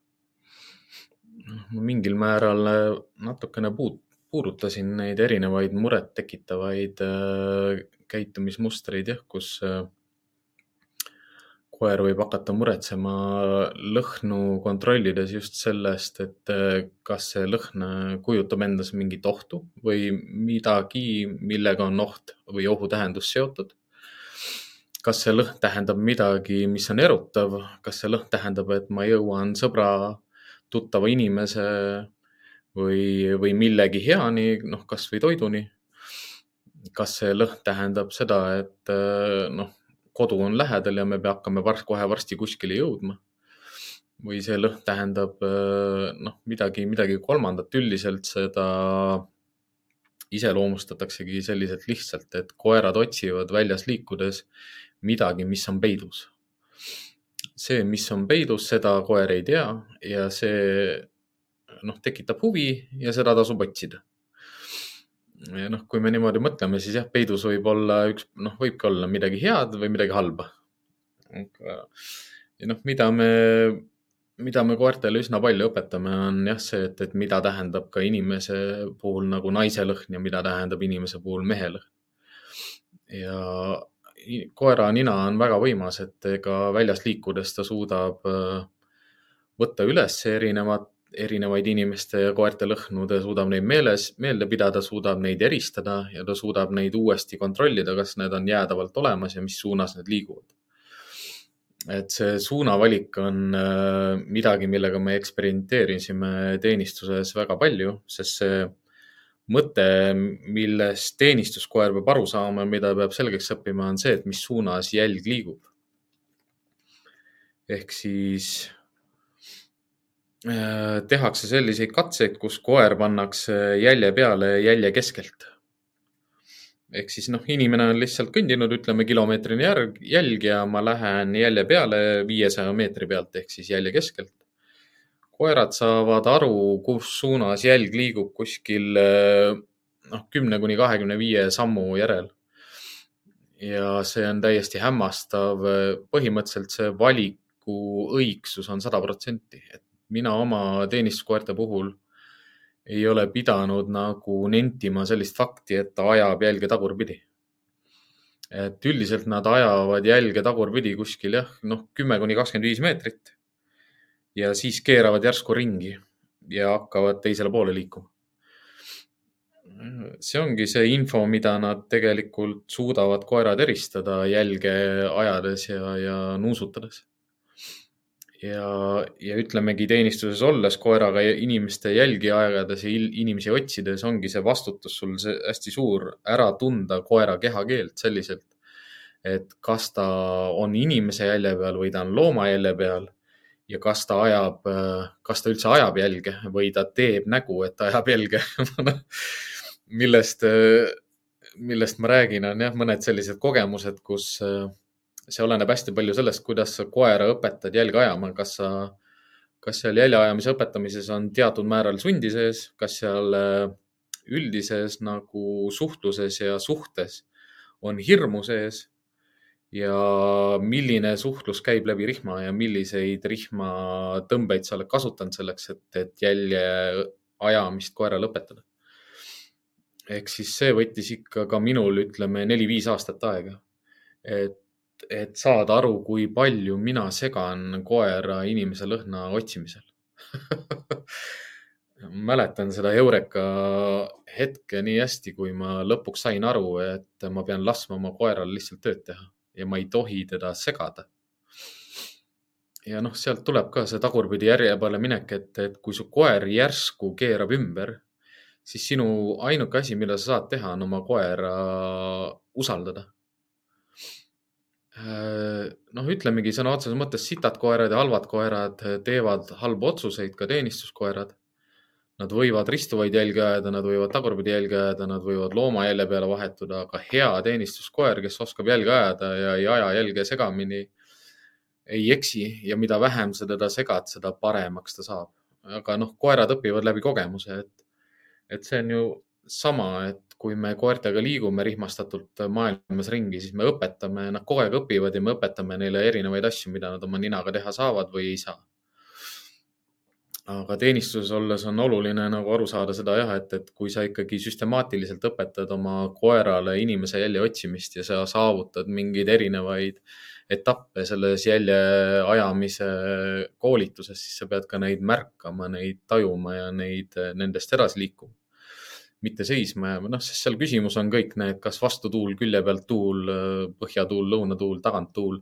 noh, mingil määral äh, natukene puut-, puudutasin neid erinevaid murettekitavaid äh, käitumismustreid jah, kus äh, koer võib hakata muretsema lõhnu kontrollides just sellest, et kas see lõhn kujutab endas mingit ohtu või midagi, millega on oht või ohutähendus seotud kas see lõhn tähendab midagi, mis on erutav, kas see lõhn tähendab, et ma jõuan sõbra, tuttava inimese või, või millegi heani, noh, kasvõi toiduni. kas see lõhn tähendab seda, et noh, kodu on lähedal ja me hakkame varsti, kohe varsti kuskile jõudma? või see lõhn tähendab noh, midagi, midagi kolmandat, üldiselt seda iseloomustataksegi selliselt lihtsalt, et koerad otsivad väljas liikudes midagi, mis on peidus. see, mis on peidus, seda koer ei tea ja see noh, tekitab huvi ja seda tasub otsida. ja noh, kui me niimoodi mõtleme, siis jah, peidus võib olla üks, noh, võibki olla midagi head või midagi halba. ja noh, mida me, mida me koertele üsna palju õpetame, on jah see, et, et mida tähendab ka inimese puhul nagu naise lõhn ja mida tähendab inimese puhul mehe lõhn. ja koera nina on väga võimas, et ega väljas liikudes ta suudab äh, võtta üles erinevad, erinevaid inimeste ja koerte lõhnu, ta suudab neid meeles, meelde pidada, suudab neid eristada ja ta suudab neid uuesti kontrollida, kas need on jäädavalt olemas ja mis suunas need liiguvad. et see suunavalik on äh, midagi, millega me eksperimenteerisime teenistuses väga palju, sest see mõte, millest teenistuskoer peab aru saama, mida peab selgeks õppima, on see, et mis suunas jälg liigub. ehk siis äh, tehakse selliseid katseid, kus koer pannakse jälje peale jälje keskelt. ehk siis noh, inimene on lihtsalt kõndinud, ütleme kilomeetrine järg, jälg ja ma lähen jälje peale viiesaja meetri pealt ehk siis jälje keskelt koerad saavad aru, kus suunas jälg liigub kuskil eh, noh, kümne kuni kahekümne viie sammu järel. ja see on täiesti hämmastav. põhimõtteliselt see valiku õigsus on sada protsenti, et mina oma teenistuskoerte puhul ei ole pidanud nagu nentima sellist fakti, et ta ajab jälge tagurpidi. et üldiselt nad ajavad jälge tagurpidi kuskil jah, noh, kümme kuni kakskümmend viis meetrit ja siis keeravad järsku ringi ja hakkavad teisele poole liikuma. see ongi see info, mida nad tegelikult suudavad koerad eristada jälge ajades ja, ja nuusutades. ja, ja ütlemegi teenistuses olles koeraga inimeste jälgi ajades ja inimesi otsides ongi see vastutus sul see hästi suur ära tunda koera kehakeelt selliselt, et kas ta on inimese jälje peal või ta on looma jälje peal ja kas ta ajab, kas ta üldse ajab jälge või ta teeb nägu, et ta ajab jälge [laughs] millest, millest ma räägin, on jah, mõned sellised kogemused, kus see oleneb hästi palju sellest, kuidas sa koera õpetad jälge ajama, kas sa, kas seal jäljeajamise õpetamises on teatud määral sundi sees, kas seal üldises nagu suhtluses ja suhtes on hirmu sees ja milline suhtlus käib läbi rihma ja milliseid rihmatõmbeid sa oled kasutanud selleks, et, et jälje ajamist koerale õpetada. ehk siis see võttis ikka ka minul, ütleme neli-viis aastat aega. et, et saada aru, kui palju mina segan koera inimese lõhna otsimisel [laughs] mäletan seda Eureka hetke nii hästi, kui ma lõpuks sain aru, et ma pean laskma oma koeral lihtsalt tööd teha ja ma ei tohi teda segada. ja noh, sealt tuleb ka see tagurpidi järje peale minek, et, et kui su koer järsku keerab ümber, siis sinu ainuke asi, mida sa saad teha, on oma koera usaldada Äh, noh, ütlemegi sõna otseses mõttes sitad koerad ja halvad koerad teevad halbu otsuseid, ka teenistuskoerad. Nad võivad ristuvaid jälgi ajada, nad võivad tagurpidi jälgi ajada, nad võivad looma jälje peale vahetuda, aga hea teenistuskoer, kes oskab jälge ajada ja ei aja jälge segamini, ei eksi ja mida vähem sa teda segad, seda paremaks ta saab. aga noh, koerad õpivad läbi kogemuse, et, et see on ju sama, et kui me koertega liigume rihmastatult maailmas ringi, siis me õpetame, nad kogu aeg õpivad ja me õpetame neile erinevaid asju, mida nad oma ninaga teha saavad või ei saa. Aga teenistuses olles on oluline nagu aru saada seda jah, et, et kui sa ikkagi süstemaatiliselt õpetad oma koerale inimese jälje otsimist ja sa saavutad mingeid erinevaid etappe selles jälje ajamise koolituses, siis sa pead ka neid märkama, neid tajuma ja neid, nendest edasi liikuma. Mitte seisma jääma, noh, sest seal küsimus on kõik need, kas vastutuul, külje pealt tuul, põhjatuul, lõunatuul, taganttuul,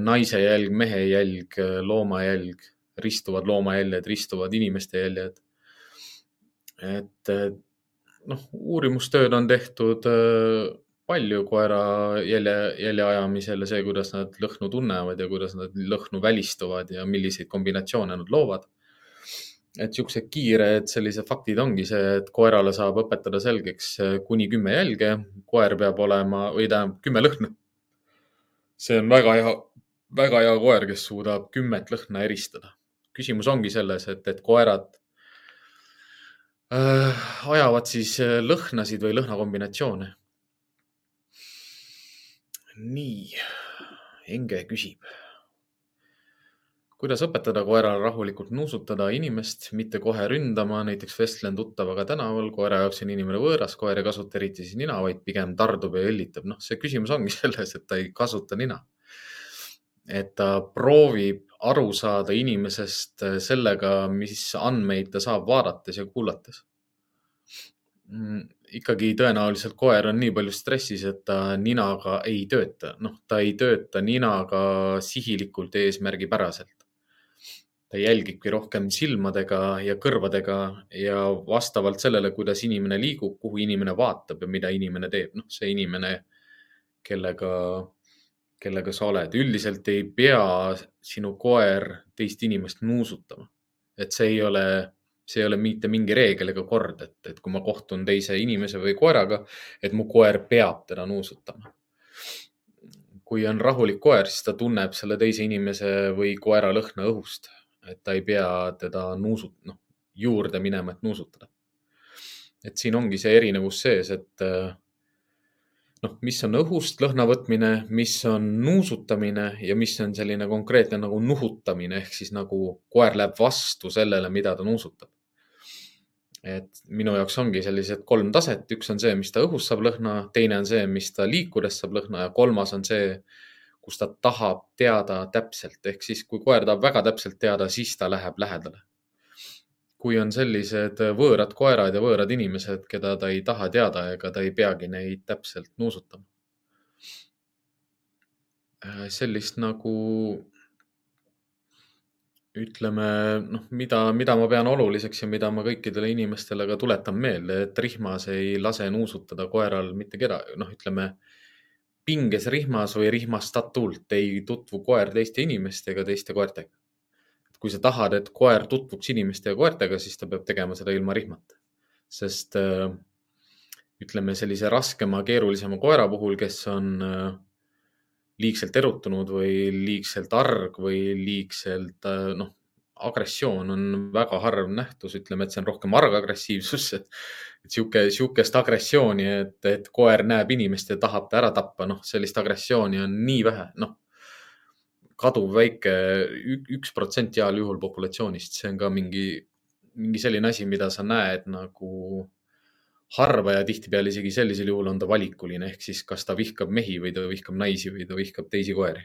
naise jälg, mehe jälg, looma jälg, ristuvad loomajäljed, ristuvad inimeste jäljed. et noh, uurimustööd on tehtud palju koera jälje, jälje ajamisel ja see, kuidas nad lõhnu tunnevad ja kuidas nad lõhnu välistuvad ja milliseid kombinatsioone nad loovad et siuksed kiired sellised faktid ongi see, et koerale saab õpetada selgeks eh, kuni kümme jälge, koer peab olema või tähendab kümme lõhna. see on väga hea, väga hea koer, kes suudab kümmet lõhna eristada. Küsimus ongi selles, et, et koerad äh, ajavad siis eh, lõhnasid või lõhnakombinatsioone. nii, Enge küsib kuidas õpetada koerale rahulikult nuusutada inimest, mitte kohe ründama, näiteks vestlen tuttavaga tänaval, koera jaoks on inimene võõras, koer ei kasuta eriti siis nina, vaid pigem tardub ja õllitab. noh, see küsimus ongi [laughs] selles, et ta ei kasuta nina. et ta proovib aru saada inimesest sellega, mis andmeid ta saab vaadates ja kuulates. Mm, ikkagi tõenäoliselt koer on nii palju stressis, et ta ninaga ei tööta, noh, ta ei tööta ninaga sihilikult eesmärgipäraselt. Ta jälgibki rohkem silmadega ja kõrvadega ja vastavalt sellele, kuidas inimene liigub, kuhu inimene vaatab ja mida inimene teeb, noh, see inimene, kellega, kellega sa oled, üldiselt ei pea sinu koer teist inimest nuusutama. et see ei ole, see ei ole mitte mingi reegel ega kord, et, et kui ma kohtun teise inimese või koeraga, et mu koer peab teda nuusutama kui on rahulik koer, siis ta tunneb selle teise inimese või koera lõhna õhust et ta ei pea teda nuusut-, noh, juurde minema, et nuusutada. et siin ongi see erinevus sees, et noh, mis on õhust lõhna võtmine, mis on nuusutamine ja mis on selline konkreetne nagu nuhutamine ehk siis nagu koer läheb vastu sellele, mida ta nuusutab. et minu jaoks ongi sellised kolm taset, üks on see, mis ta õhust saab lõhna, teine on see, mis ta liikudes saab lõhna ja kolmas on see, kus ta tahab teada täpselt, ehk siis kui koer tahab väga täpselt teada, siis ta läheb lähedale. Kui on sellised võõrad koerad ja võõrad inimesed, keda ta ei taha teada, ega ta ei peagi neid täpselt nuusutama. Äh, sellist nagu ütleme, noh, mida, mida ma pean oluliseks ja mida ma kõikidele inimestele ka tuletan meelde, et rihmas ei lase nuusutada koeral mitte kedagi, noh, ütleme pinges rihmas või rihmastatult ei tutvu koer teiste inimeste ega teiste koertega. Kui sa tahad, et koer tutvuks inimeste ja koertega, siis ta peab tegema seda ilma rihmata. sest äh, ütleme sellise raskema, keerulisema koera puhul, kes on äh, liigselt erutunud või liigselt arg või liigselt äh, noh, agressioon on väga harv nähtus, ütleme, et see on rohkem argagressiivsus, et sihuke, sihukest agressiooni, et, et koer näeb inimest ja tahab ta ära tappa, noh, sellist agressiooni on nii vähe, noh. Kaduv väike, üks protsent heal juhul populatsioonist, see on ka mingi, mingi selline asi, mida sa näed nagu harva ja tihtipeale isegi sellisel juhul on ta valikuline, ehk siis kas ta vihkab mehi või ta vihkab naisi või ta vihkab teisi koeri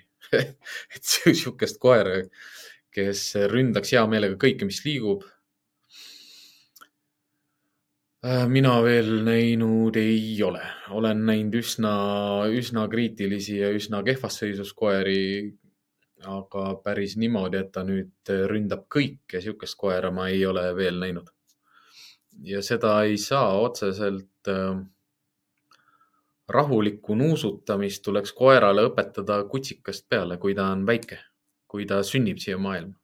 [laughs] et sihukest koera, kes ründaks hea meelega kõike, mis liigub Äh, mina veel näinud ei ole, olen näinud üsna, üsna kriitilisi ja üsna kehvas seisus koeri. Aga päris niimoodi, et ta nüüd ründab kõike, sihukest koera ma ei ole veel näinud. ja seda ei saa otseselt äh, rahulikku nuusutamist tuleks koerale õpetada kutsikast peale, kui ta on väike, kui ta sünnib siia maailma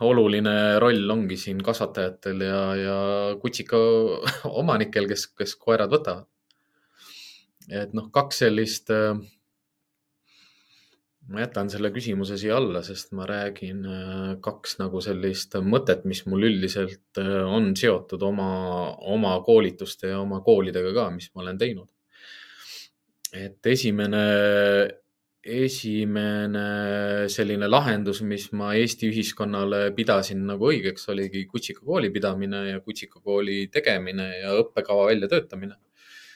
oluline roll ongi siin kasvatajatel ja, ja kutsika [laughs] omanikel, kes, kes koerad võtavad. et noh, kaks sellist. Äh, ma jätan selle küsimuse siia alla, sest ma räägin äh, kaks nagu sellist mõtet, mis mul üldiselt äh, on seotud oma, oma koolituste ja oma koolidega ka, mis ma olen teinud. et esimene esimene selline lahendus, mis ma Eesti ühiskonnale pidasin nagu õigeks, oligi kutsikakooli pidamine ja kutsikakooli tegemine ja õppekava väljatöötamine.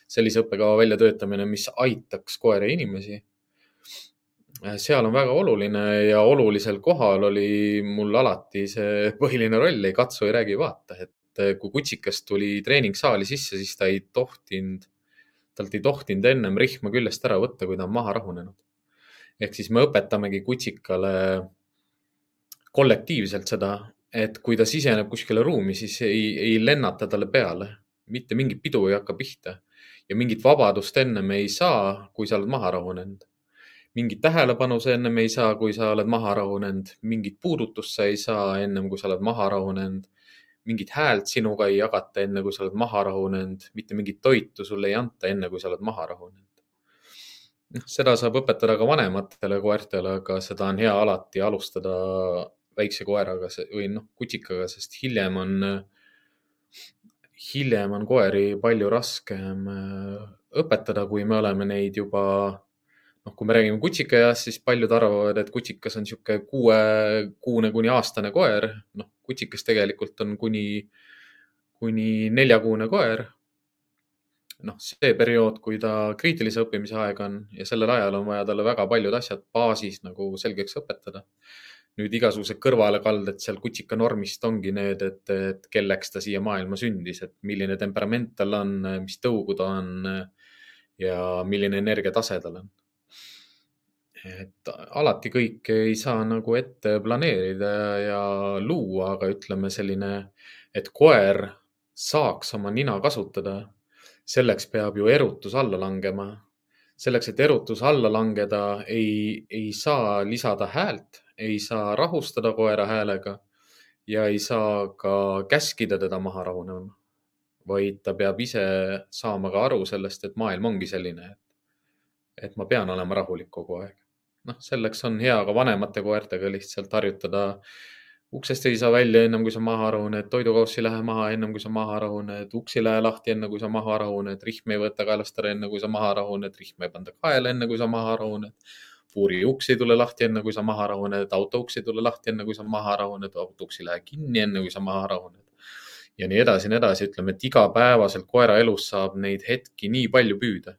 sellise õppekava väljatöötamine, mis aitaks koeri ja inimesi. Seal on väga oluline ja olulisel kohal oli mul alati see [laughs] põhiline roll, ei katsu, ei räägi, vaata, et kui kutsikas tuli treeningsaali sisse, siis ta ei tohtinud, talt ei tohtinud ennem rihma küljest ära võtta, kui ta on maha rahunenud. Ehk siis me õpetamegi kutsikale kollektiivselt seda, et kui ta siseneb kuskile ruumi, siis ei, ei lennata talle peale, mitte mingit pidu ei hakka pihta. Ja mingit vabadust ennem ei saa, kui sa oled maha rahunenud. Mingit tähelepanu sa ennem ei saa, kui sa oled maha rahunenud, mingit puudutust sa ei saa ennem, kui sa oled maha rahunenud. mingit häält sinuga ei jagata enne, kui sa oled maha rahunenud, mitte mingit toitu sulle ei anta enne, kui sa oled maha rahunenud. Noh, seda saab õpetada ka vanematele koertele, aga seda on hea alati alustada väikse koeraga või noh, kutsikaga, sest hiljem on, hiljem on koeri palju raskem äh, õpetada, kui me oleme neid juba, noh, kui me räägime kutsikaeast, siis paljud arvavad, et kutsikas on niisugune kuuekuune kuni aastane koer. noh, kutsikas tegelikult on kuni, kuni neljakuune koer noh, see periood, kui ta kriitilise õppimise aeg on ja sellel ajal on vaja talle väga paljud asjad baasis nagu selgeks õpetada. nüüd igasugused kõrvalekalded seal kutsika normist ongi need, et, et kelleks ta siia maailma sündis, et milline temperament tal on, mis tõugu ta on ja milline energiatase tal on. Et alati kõike ei saa nagu ette planeerida ja luua, aga ütleme selline, et koer saaks oma nina kasutada selleks peab ju erutus alla langema. selleks, et erutus alla langeda, ei, ei saa lisada häält, ei saa rahustada koera häälega ja ei saa ka käskida teda maha rahunema. vaid ta peab ise saama ka aru sellest, et maailm ongi selline, et, et ma pean olema rahulik kogu aeg. Noh, selleks on hea ka vanemate koertega lihtsalt harjutada uksest ei saa välja ennem kui sa maha rahuned, toidukaussi lähe maha ennem kui sa maha rahuned, uks ei lähe lahti enne kui sa maha rahuned, rihm ei võta kaelast ära enne kui sa maha rahuned, rihm ei panda kaela enne kui sa maha rahuned. puuri uks ei tule lahti enne kui sa maha rahuned, auto uks ei tule lahti enne kui sa maha rahuned, auto uks ei lähe kinni enne kui sa maha rahuned. ja nii edasi ja nii edasi, ütleme, et igapäevaselt koera elus saab neid hetki nii palju püüda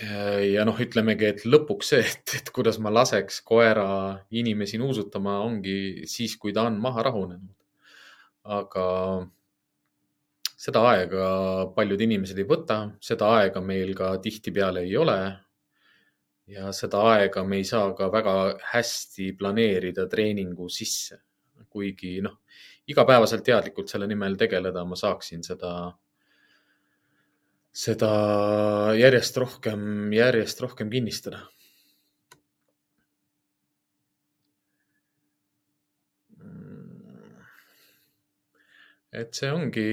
ja noh, ütlemegi, et lõpuks see, et, et kuidas ma laseks koera inimesi nuusutama, ongi siis, kui ta on maha rahunenud. aga seda aega paljud inimesed ei võta, seda aega meil ka tihtipeale ei ole. ja seda aega me ei saa ka väga hästi planeerida treeningu sisse, kuigi noh, igapäevaselt teadlikult selle nimel tegeleda, ma saaksin seda seda järjest rohkem, järjest rohkem kinnistada. et see ongi,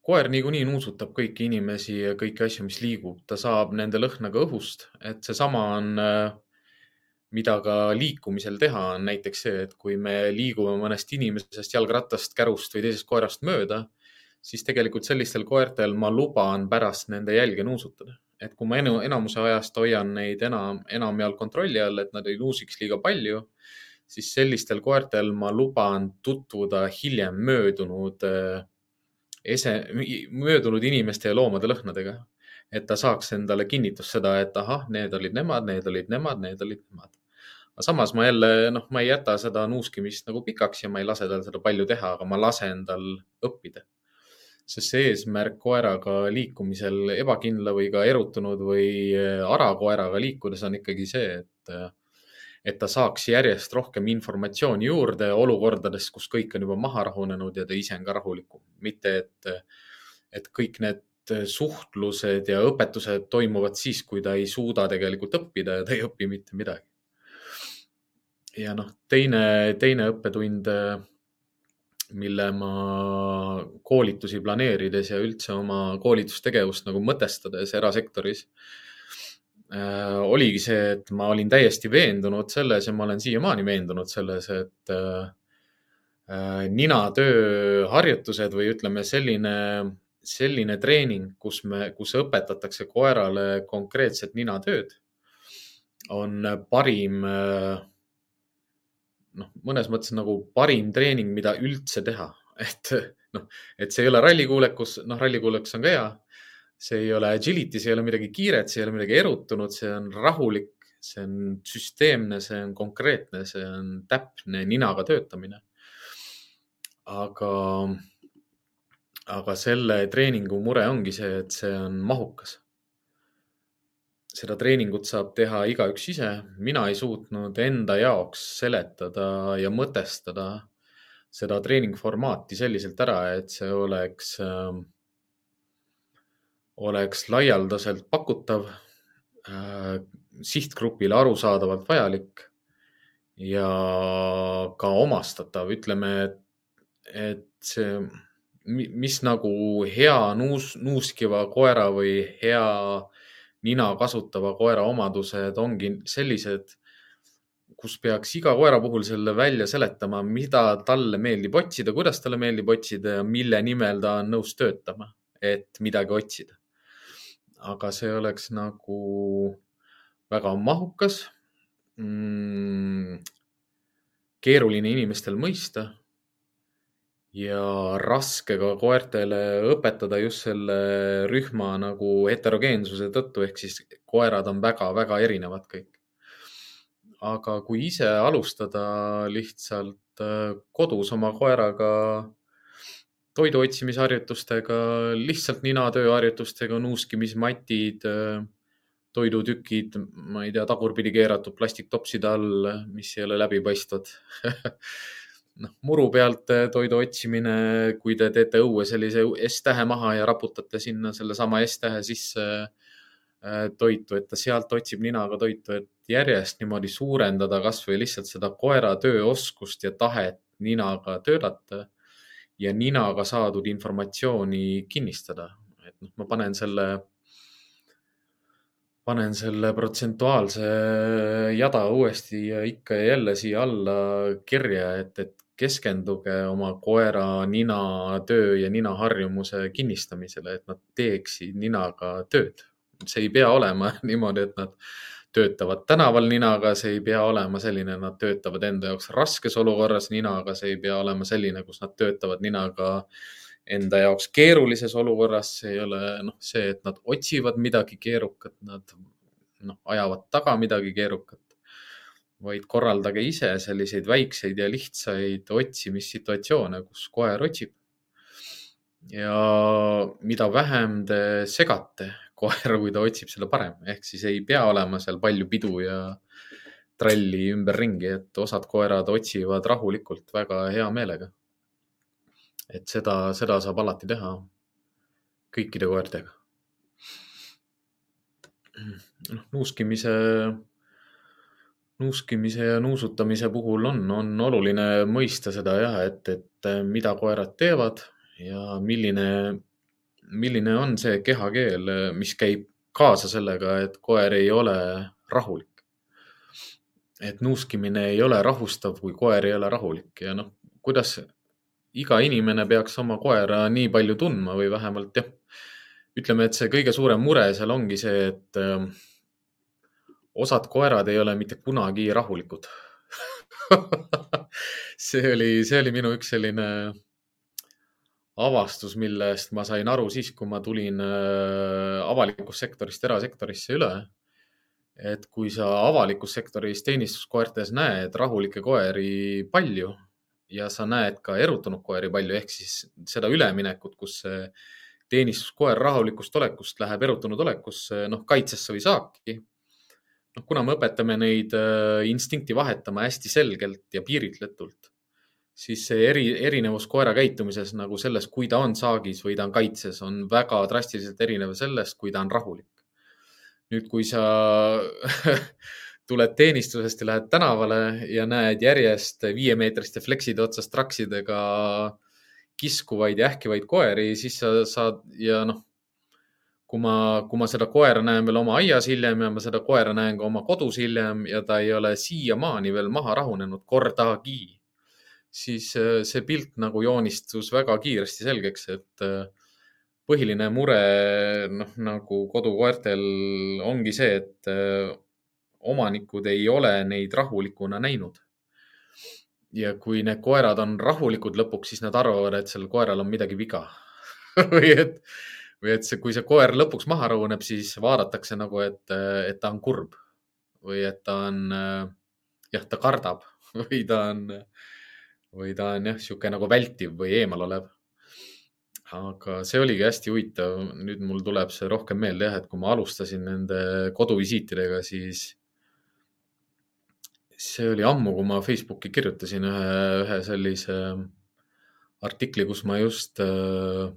koer niikuinii nuusutab kõiki inimesi ja kõiki asju, mis liigub, ta saab nende lõhna ka õhust, et seesama on, mida ka liikumisel teha, on näiteks see, et kui me liigume mõnest inimesest, jalgrattast, kärust või teisest koerast mööda siis tegelikult sellistel koertel ma luban pärast nende jälge nuusutada. et kui ma enu, enamuse ajast hoian neid enam, enamjaolt kontrolli all, et nad ei nuusiks liiga palju, siis sellistel koertel ma luban tutvuda hiljem möödunud äh, ese, möödunud inimeste ja loomade lõhnadega. et ta saaks endale kinnitust seda, et ahah, need olid nemad, need olid nemad, need olid nemad. aga samas ma jälle, noh, ma ei jäta seda nuuskimist nagu pikaks ja ma ei lase tal seda palju teha, aga ma lasen tal õppida. Sest see eesmärk koeraga liikumisel ebakindla või ka erutunud või arakoeraga liikudes on ikkagi see, et et ta saaks järjest rohkem informatsiooni juurde olukordades, kus kõik on juba maha rahunenud ja ta ise on ka rahulikum. mitte, et, et kõik need suhtlused ja õpetused toimuvad siis, kui ta ei suuda tegelikult õppida ja ta ei õpi mitte midagi. ja noh, teine, teine õppetund, mille ma koolitusi planeerides ja üldse oma koolitustegevust nagu mõtestades erasektoris äh, oligi see, et ma olin täiesti veendunud selles ja ma olen siiamaani veendunud selles, et äh, äh ninatöö harjutused või ütleme, selline, selline treening, kus me, kus õpetatakse koerale konkreetset ninatööd, on parim äh, noh, mõnes mõttes nagu parim treening, mida üldse teha, [laughs] et noh, et see ei ole rallikuulekus, noh, rallikuulekus on ka hea see ei ole agility, see ei ole midagi kiiret, see ei ole midagi erutunud, see on rahulik, see on süsteemne, see on konkreetne, see on täpne ninaga töötamine. aga, aga selle treeningu mure ongi see, et see on mahukas. Seda treeningut saab teha igaüks ise. mina ei suutnud enda jaoks seletada ja mõtestada seda treeningformaati selliselt ära, et see oleks äh, oleks laialdaselt pakutav äh,, sihtgrupile arusaadavalt vajalik ja ka omastatav, ütleme, et, et see, mis nagu hea nuus, nuuskiva koera või hea nina kasutava koera omadused ongi sellised, kus peaks iga koera puhul selle välja seletama, mida talle meeldib otsida, kuidas talle meeldib otsida ja mille nimel ta on nõus töötama, et midagi otsida. Aga see oleks nagu väga mahukas mm,, keeruline inimestel mõista ja raske ka koertele õpetada just selle rühma nagu heterogeensuse tõttu, ehk siis koerad on väga-väga erinevad kõik. aga kui ise alustada lihtsalt äh, kodus oma koeraga toidu otsimisharjutustega, lihtsalt ninatöö harjutustega, nuuskimismatid, toidutükid, ma ei tea, tagurpidi keeratud plastiktopside all, mis ei ole läbipaistvad [laughs] noh, muru pealt toidu otsimine, kui te teete õue sellise S-tähe maha ja raputate sinna sellesama S-tähe sisse äh, toitu, et ta sealt otsib ninaga toitu, et järjest niimoodi suurendada kasvõi lihtsalt seda koera tööoskust ja tahet ninaga töötada ja ninaga saadud informatsiooni kinnistada. et noh, ma panen selle, panen selle protsentuaalse jada uuesti ja ikka ja jälle siia alla kirja, et, et keskenduge oma koera ninatöö ja ninaharjumuse kinnistamisele, et nad teeksid ninaga tööd. see ei pea olema [laughs] niimoodi, et nad töötavad tänaval ninaga, see ei pea olema selline, nad töötavad enda jaoks raskes olukorras ninaga, see ei pea olema selline, kus nad töötavad ninaga enda jaoks keerulises olukorras, see ei ole noh, see, et nad otsivad midagi keerukat, nad noh, ajavad taga midagi keerukat, vaid korraldage ise selliseid väikseid ja lihtsaid otsimissituatsioone, kus koer otsib. ja mida vähem te segate koera, kui ta otsib, seda parem. ehk siis ei pea olema seal palju pidu ja tralli ümberringi, et osad koerad otsivad rahulikult väga hea meelega. et seda, seda saab alati teha kõikide koertega. noh, nuuskimise, nuuskimise ja nuusutamise puhul on, on oluline mõista seda jah, et, et mida koerad teevad ja milline milline on see kehakeel, mis käib kaasa sellega, et koer ei ole rahulik? et nuuskimine ei ole rahustav, kui koer ei ole rahulik ja noh, kuidas iga inimene peaks oma koera nii palju tundma või vähemalt jah, ütleme, et see kõige suurem mure seal ongi see, et äh, osad koerad ei ole mitte kunagi rahulikud [laughs] see oli, see oli minu üks selline avastus, millest ma sain aru siis, kui ma tulin äh, avalikust sektorist erasektorisse üle. et kui sa avalikus sektoris teenistuskoertes näed rahulikke koeri palju ja sa näed ka erutunud koeri palju, ehk siis seda üleminekut, kus teenistuskoer rahulikust olekust läheb erutunud olekusse, noh, kaitsesse või saaki. Noh, kuna me õpetame neid äh, instinkti vahetama hästi selgelt ja piiritletult, siis see eri, erinevus koera käitumises nagu selles, kui ta on saagis või ta on kaitses, on väga drastiliselt erinev sellest, kui ta on rahulik. Nüüd, kui sa [laughs] tuled teenistusest ja lähed tänavale ja näed järjest viiemeetriste flekside otsas traksidega kiskuvaid ja ähkivaid koeri, siis sa saad ja noh, kui ma, kui ma seda koera näen veel oma aias hiljem ja ma seda koera näen ka oma kodus hiljem ja ta ei ole siiamaani veel maha rahunenud kordagi, siis äh, see pilt nagu joonistus väga kiiresti selgeks, et äh, põhiline mure, noh, nagu kodukoertel ongi see, et äh, omanikud ei ole neid rahulikuna näinud. ja kui need koerad on rahulikud lõpuks, siis nad arvavad, et sellel koeral on midagi viga [laughs] või et, või et see, kui see koer lõpuks maha rahuneb, siis vaadatakse nagu, et, et ta on kurb või et ta on, jah, ta kardab [laughs] või ta on, või ta on jah, niisugune nagu vältiv või eemalolev aga see oligi hästi huvitav, nüüd mul tuleb see rohkem meelde jah, et kui ma alustasin nende koduvisiitidega, siis see oli ammu, kui ma Facebooki kirjutasin ühe, ühe sellise artikli, kus ma just äh,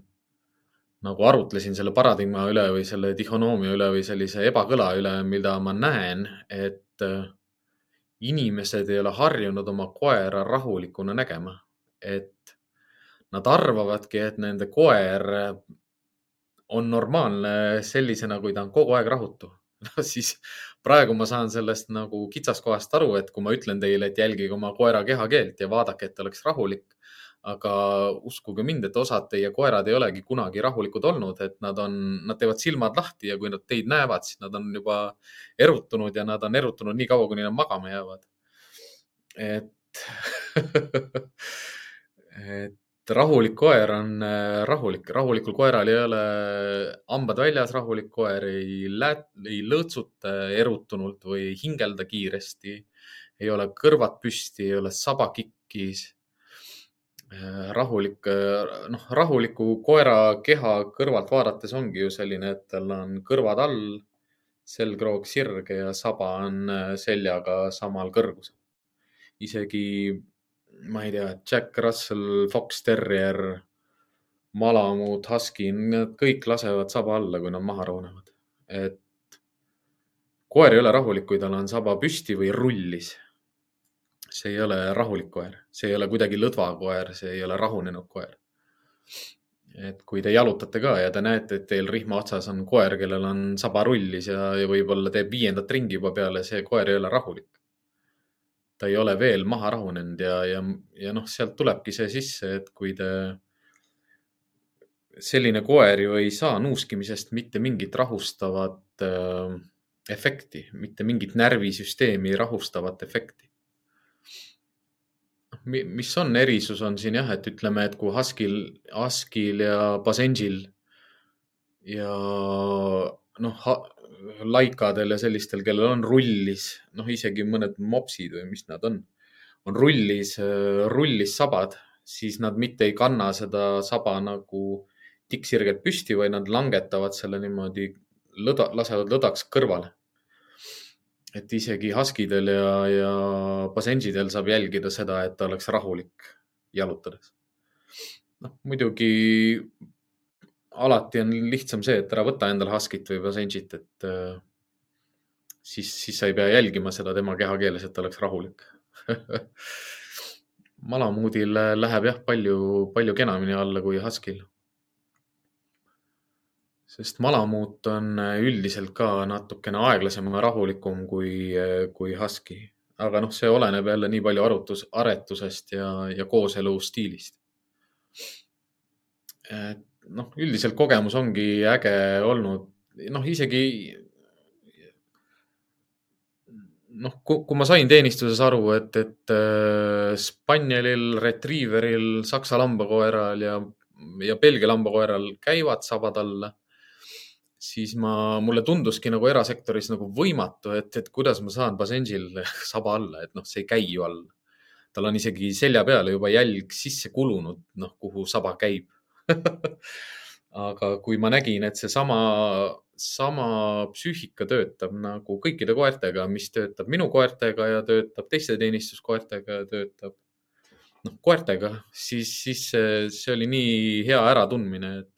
nagu arutlesin selle paradigma üle või selle dihhonoomia üle või sellise ebakõla üle, mida ma näen, et äh, inimesed ei ole harjunud oma koera rahulikuna nägema. et nad arvavadki, et nende koer on normaalne sellisena, kui ta on kogu aeg rahutu. [laughs] no siis praegu ma saan sellest nagu kitsaskohast aru, et kui ma ütlen teile, et jälgige oma koera kehakeelt ja vaadake, et ta oleks rahulik. Aga uskuge mind, et osad teie koerad ei olegi kunagi rahulikud olnud, et nad on, nad teevad silmad lahti ja kui nad teid näevad, siis nad on juba erutunud ja nad on erutunud nii kaua, kuni nad magama jäävad. et [laughs] et rahulik koer on äh, rahulik, rahulikul koeral ei ole hambad väljas, rahulik koer ei lä-, ei lõõtsuta erutunult või hingelda kiiresti. ei ole kõrvad püsti, ei ole saba kikkis. Äh, rahulik, äh, noh, rahuliku koera keha kõrvalt vaadates ongi ju selline, et tal on kõrvad all, selgroog sirge ja saba on seljaga samal kõrgusel. isegi ma ei tea, Jack Russell, Fox Terrier, Malamud, Husky, nad kõik lasevad saba alla, kui nad maha rahunevad. et koer ei ole rahulik, kui tal on saba püsti või rullis. See ei ole rahulik koer, see ei ole kuidagi lõdva koer, see ei ole rahunenud koer. et kui te jalutate ka ja te näete, et teil rihma otsas on koer, kellel on saba rullis ja, ja võib-olla teeb viiendat ringi juba peale, see koer ei ole rahulik ta ei ole veel maha rahunenud ja, ja, ja noh, sealt tulebki see sisse, et kui te, selline koer ju ei saa nuuskimisest mitte mingit rahustavat äh, efekti, mitte mingit närvisüsteemi rahustavat efekti. Mis on erisus, on siin jah, et ütleme, et kui Huskil, Huskil ja Basenjil ja noh, laikadel ja sellistel, kellel on rullis, noh, isegi mõned mopsid või mis nad on, on rullis, rullis sabad, siis nad mitte ei kanna seda saba nagu tikksirgelt püsti, vaid nad langetavad selle niimoodi lõda, lasevad lõdaks kõrvale. Et isegi Huskidel ja, ja Basenjidel saab jälgida seda, et ta oleks rahulik jalutades. noh, muidugi alati on lihtsam see, et ära võta endale Huskit või Basenjit, et äh, siis, siis sa ei pea jälgima seda tema kehakeeles, et ta oleks rahulik [laughs] Malamuudil läheb jah, palju, palju kenamini alla kui Huskil. Sest Malamuut on üldiselt ka natukene aeglasem ja rahulikum kui, kui Husky, aga noh, see oleneb jälle nii palju arutus, aretusest ja, ja kooselu stiilist. et noh, üldiselt kogemus ongi äge olnud, noh, isegi noh, kui ma sain teenistuses aru, et, et äh, Spanielil, Retrieveril, Saksa lambakoeral ja, ja Belgia lambakoeral käivad sabad alla, siis ma, mulle tunduski nagu erasektoris nagu võimatu, et, et kuidas ma saan Basenjil [laughs] saba alla, et noh, see ei käi ju alla. tal on isegi selja peale juba jälg sisse kulunud, noh, kuhu saba käib [laughs] aga kui ma nägin, et seesama, sama psüühika töötab nagu kõikide koertega, mis töötab minu koertega ja töötab teiste teenistuskoertega ja töötab noh, koertega, siis, siis see oli nii hea äratundmine, et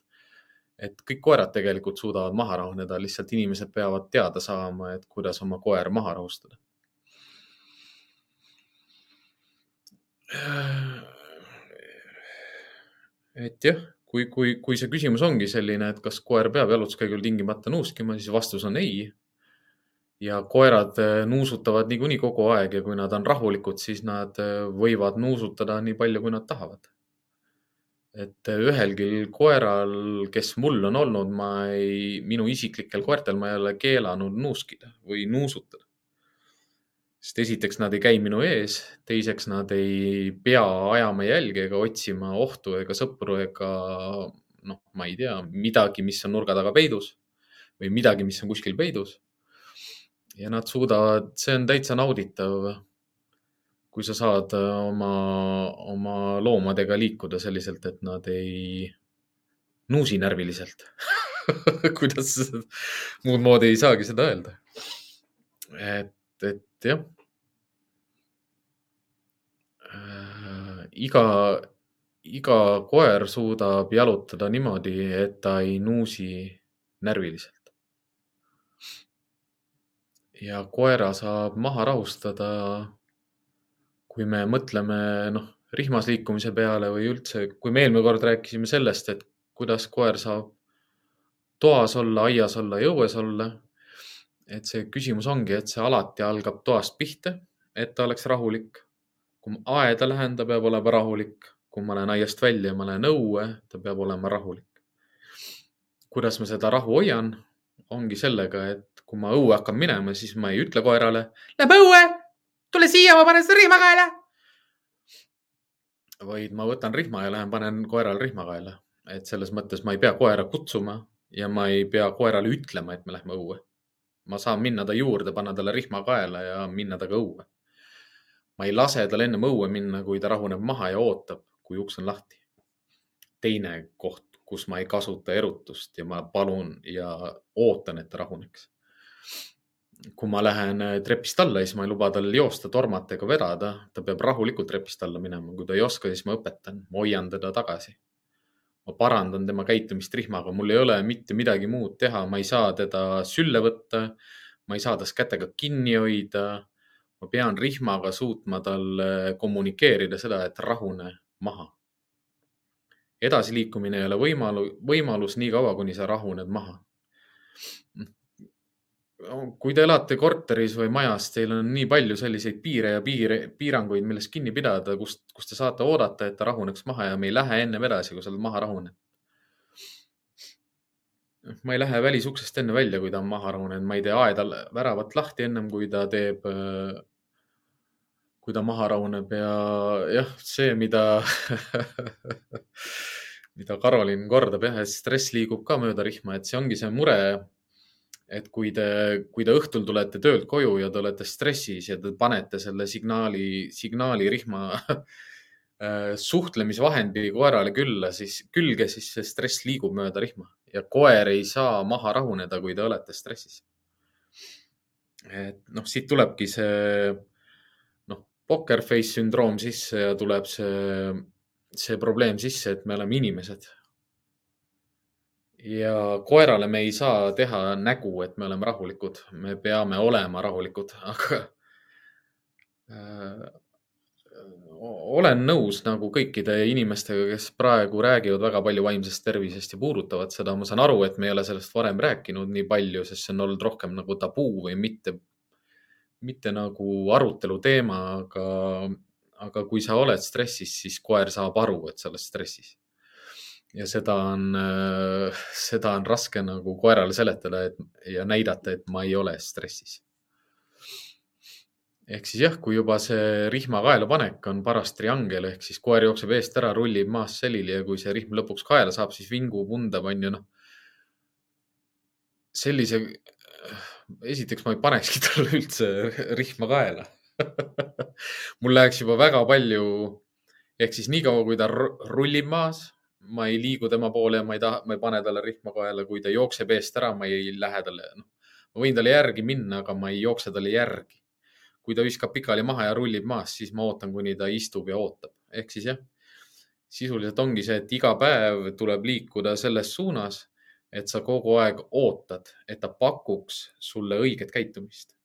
et kõik koerad tegelikult suudavad maha rahuneda, lihtsalt inimesed peavad teada saama, et kuidas oma koer maha rahustada. et jah, kui, kui, kui see küsimus ongi selline, et kas koer peab jalutuskäigul tingimata nuuskima, siis vastus on ei. ja koerad eh, nuusutavad niikuinii kogu aeg ja kui nad on rahulikud, siis nad eh, võivad nuusutada nii palju, kui nad tahavad et ühelgi koeral, kes mul on olnud, ma ei, minu isiklikel koertel ma ei ole keelanud nuuskida või nuusutada. sest esiteks nad ei käi minu ees, teiseks nad ei pea ajama jälge ega otsima ohtu ega sõpru ega noh, ma ei tea, midagi, mis on nurga taga peidus või midagi, mis on kuskil peidus. ja nad suudavad, see on täitsa nauditav kui sa saad äh, oma, oma loomadega liikuda selliselt, et nad ei nuusi närviliselt [laughs] kuidas, muud moodi ei saagi seda öelda. et, et jah äh,. iga, iga koer suudab jalutada niimoodi, et ta ei nuusi närviliselt. ja koera saab maha rahustada kui me mõtleme, noh, rihmas liikumise peale või üldse, kui me eelmine kord rääkisime sellest, et kuidas koer saab toas olla, aias olla ja õues olla. et see küsimus ongi, et see alati algab toast pihta, et ta oleks rahulik. kui ma aeda lähen, ta peab olema rahulik. kui ma lähen aiast välja ja ma lähen õue, ta peab olema rahulik. kuidas ma seda rahu hoian, ongi sellega, et kui ma õue hakkan minema, siis ma ei ütle koerale, lähme õue tule siia, ma panen sulle rihma kaela. vaid ma võtan rihma ja lähen panen koerale rihma kaela, et selles mõttes ma ei pea koera kutsuma ja ma ei pea koerale ütlema, et me lähme õue. ma saan minna ta juurde, panna talle rihma kaela ja minna temaga õue. ma ei lase tal ennem õue minna, kui ta rahuneb maha ja ootab, kui uks on lahti. teine koht, kus ma ei kasuta erutust ja ma palun ja ootan, et ta rahuneks kui ma lähen äh, trepist alla, siis ma ei luba tal joosta, tormata ega vedada. ta peab rahulikult trepist alla minema. kui ta ei oska, siis ma õpetan, ma hoian teda tagasi. ma parandan tema käitumist rihmaga, mul ei ole mitte midagi muud teha, ma ei saa teda sülle võtta. ma ei saa tast kätega kinni hoida. ma pean rihmaga suutma talle kommunikeerida seda, et rahune maha. edasiliikumine ei ole võimalus, võimalus nii kaua, kuni sa rahuned maha kui te elate korteris või majas, teil on nii palju selliseid piire ja piire, piiranguid, millest kinni pidada, kust, kust te saate oodata, et ta rahuneks maha ja me ei lähe ennem edasi, kui sa oled maha rahunenud. ma ei lähe välisuksest enne välja, kui ta on maha rahunenud, ma ei tee aeda väravat lahti ennem, kui ta teeb, kui ta maha rahuneb ja jah, see, mida [laughs] mida Karolin kordab jah, et stress liigub ka mööda rihma, et see ongi see mure et kui te, kui te õhtul tulete töölt koju ja te olete stressis ja te panete selle signaali, signaalirihma [laughs] äh, suhtlemisvahendi koerale külla, siis külge, siis see stress liigub mööda rihma ja koer ei saa maha rahuneda, kui te olete stressis. et noh, siit tulebki see noh, poker face sündroom sisse ja tuleb see, see probleem sisse, et me oleme inimesed ja koerale me ei saa teha nägu, et me oleme rahulikud, me peame olema rahulikud, [laughs] aga äh, olen nõus nagu kõikide inimestega, kes praegu räägivad väga palju vaimsest tervisest ja puudutavad seda. ma saan aru, et me ei ole sellest varem rääkinud nii palju, sest see on olnud rohkem nagu tabuu või mitte, mitte nagu arutelu teema, aga, aga kui sa oled stressis, siis koer saab aru, et sa oled stressis ja seda on, äh, seda on raske nagu koerale seletada, et ja näidata, et ma ei ole stressis. ehk siis jah, kui juba see rihma kaela panek on paras triangel ehk siis koer jookseb eest ära, rullib maast selili ja kui see rihm lõpuks kaela saab, siis vingub, undab, on ju noh. sellise, esiteks ma ei panekski [laughs] talle üldse rihma kaela [laughs] mul läheks juba väga palju, ehk siis niikaua, kui ta rullib maas, ma ei liigu tema poole ma ei taha, ma ei pane talle rihma kaela, kui ta jookseb eest ära, ma ei lähe talle, noh, ma võin talle järgi minna, aga ma ei jookse talle järgi. kui ta viskab pikali maha ja rullib maas, siis ma ootan, kuni ta istub ja ootab. ehk siis jah, sisuliselt ongi see, et iga päev tuleb liikuda selles suunas, et sa kogu aeg ootad, et ta pakuks sulle õiget käitumist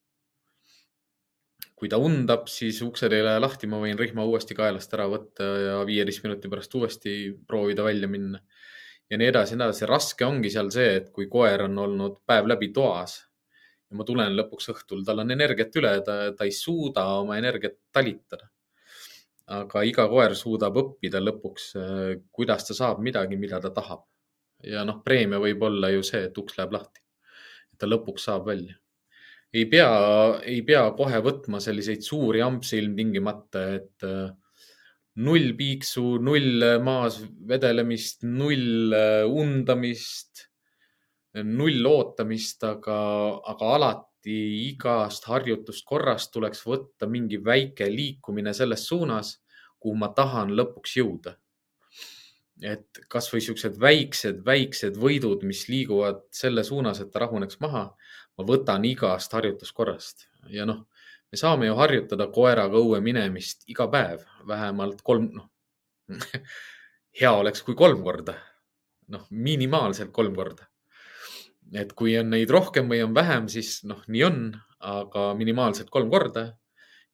kui ta undab, siis uksed ei lähe lahti, ma võin rihma uuesti kaelast ära võtta ja viieteist minuti pärast uuesti proovida välja minna. ja nii edasi ja nii edasi. raske ongi seal see, et kui koer on olnud päev läbi toas ja ma tulen lõpuks õhtul, tal on energiat üle, ta, ta ei suuda oma energiat talitada. aga iga koer suudab õppida lõpuks, kuidas ta saab midagi, mida ta tahab. ja noh, preemia võib olla ju see, et uks läheb lahti. ta lõpuks saab välja ei pea, ei pea kohe võtma selliseid suuri ampse ilmtingimata, et äh, null piiksu, null maas vedelemist, null äh, undamist, null ootamist, aga, aga alati igast harjutuskorrast tuleks võtta mingi väike liikumine selles suunas, kuhu ma tahan lõpuks jõuda. Et kasvõi siuksed väiksed, väiksed võidud, mis liiguvad selle suunas, et ta rahuneks maha ma võtan igast harjutuskorrast. Ja noh, me saame ju harjutada koeraga õue minemist iga päev vähemalt kolm, noh [laughs] hea oleks, kui kolm korda, noh, minimaalselt kolm korda. et kui on neid rohkem või on vähem, siis noh, nii on, aga minimaalselt kolm korda.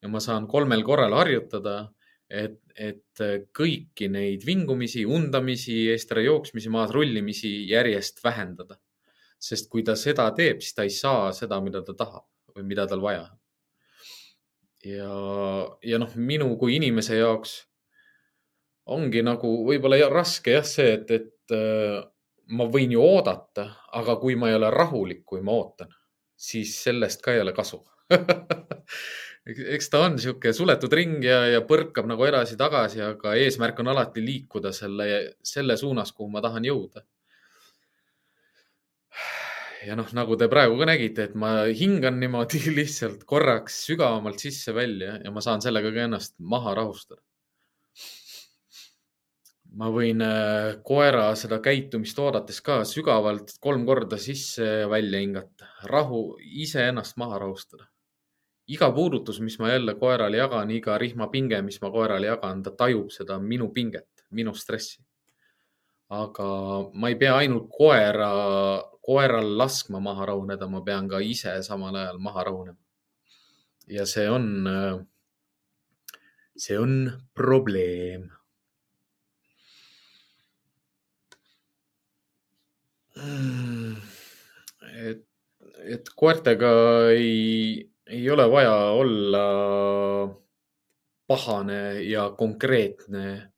Ja ma saan kolmel korral harjutada, et, et kõiki neid vingumisi, undamisi, eest ära jooksmisi, maas rullimisi järjest vähendada sest kui ta seda teeb, siis ta ei saa seda, mida ta tahab või mida tal vaja. ja, ja noh, minu kui inimese jaoks ongi nagu võib-olla raske jah, see, et, et äh, ma võin ju oodata, aga kui ma ei ole rahulik, kui ma ootan, siis sellest ka ei ole kasu [laughs] eks ta on niisugune suletud ring ja, ja põrkab nagu edasi-tagasi, aga eesmärk on alati liikuda selle, selle suunas, kuhu ma tahan jõuda ja noh, nagu te praegu ka nägite, et ma hingan niimoodi [laughs] lihtsalt korraks sügavamalt sisse-välja ja ma saan sellega ka ennast maha rahustada. ma võin äh, koera seda käitumist oodates ka sügavalt kolm korda sisse ja välja hingata, rahu, iseennast maha rahustada. Iga puudutus, mis ma jälle koerale jagan, iga rihmapinge, mis ma koerale jagan, ta tajub seda minu pinget, minu stressi aga ma ei pea ainult koera, koeral laskma maha rahuneda, ma pean ka ise samal ajal maha rahunema. ja see on, see on probleem. et, et koertega ei, ei ole vaja olla pahane ja konkreetne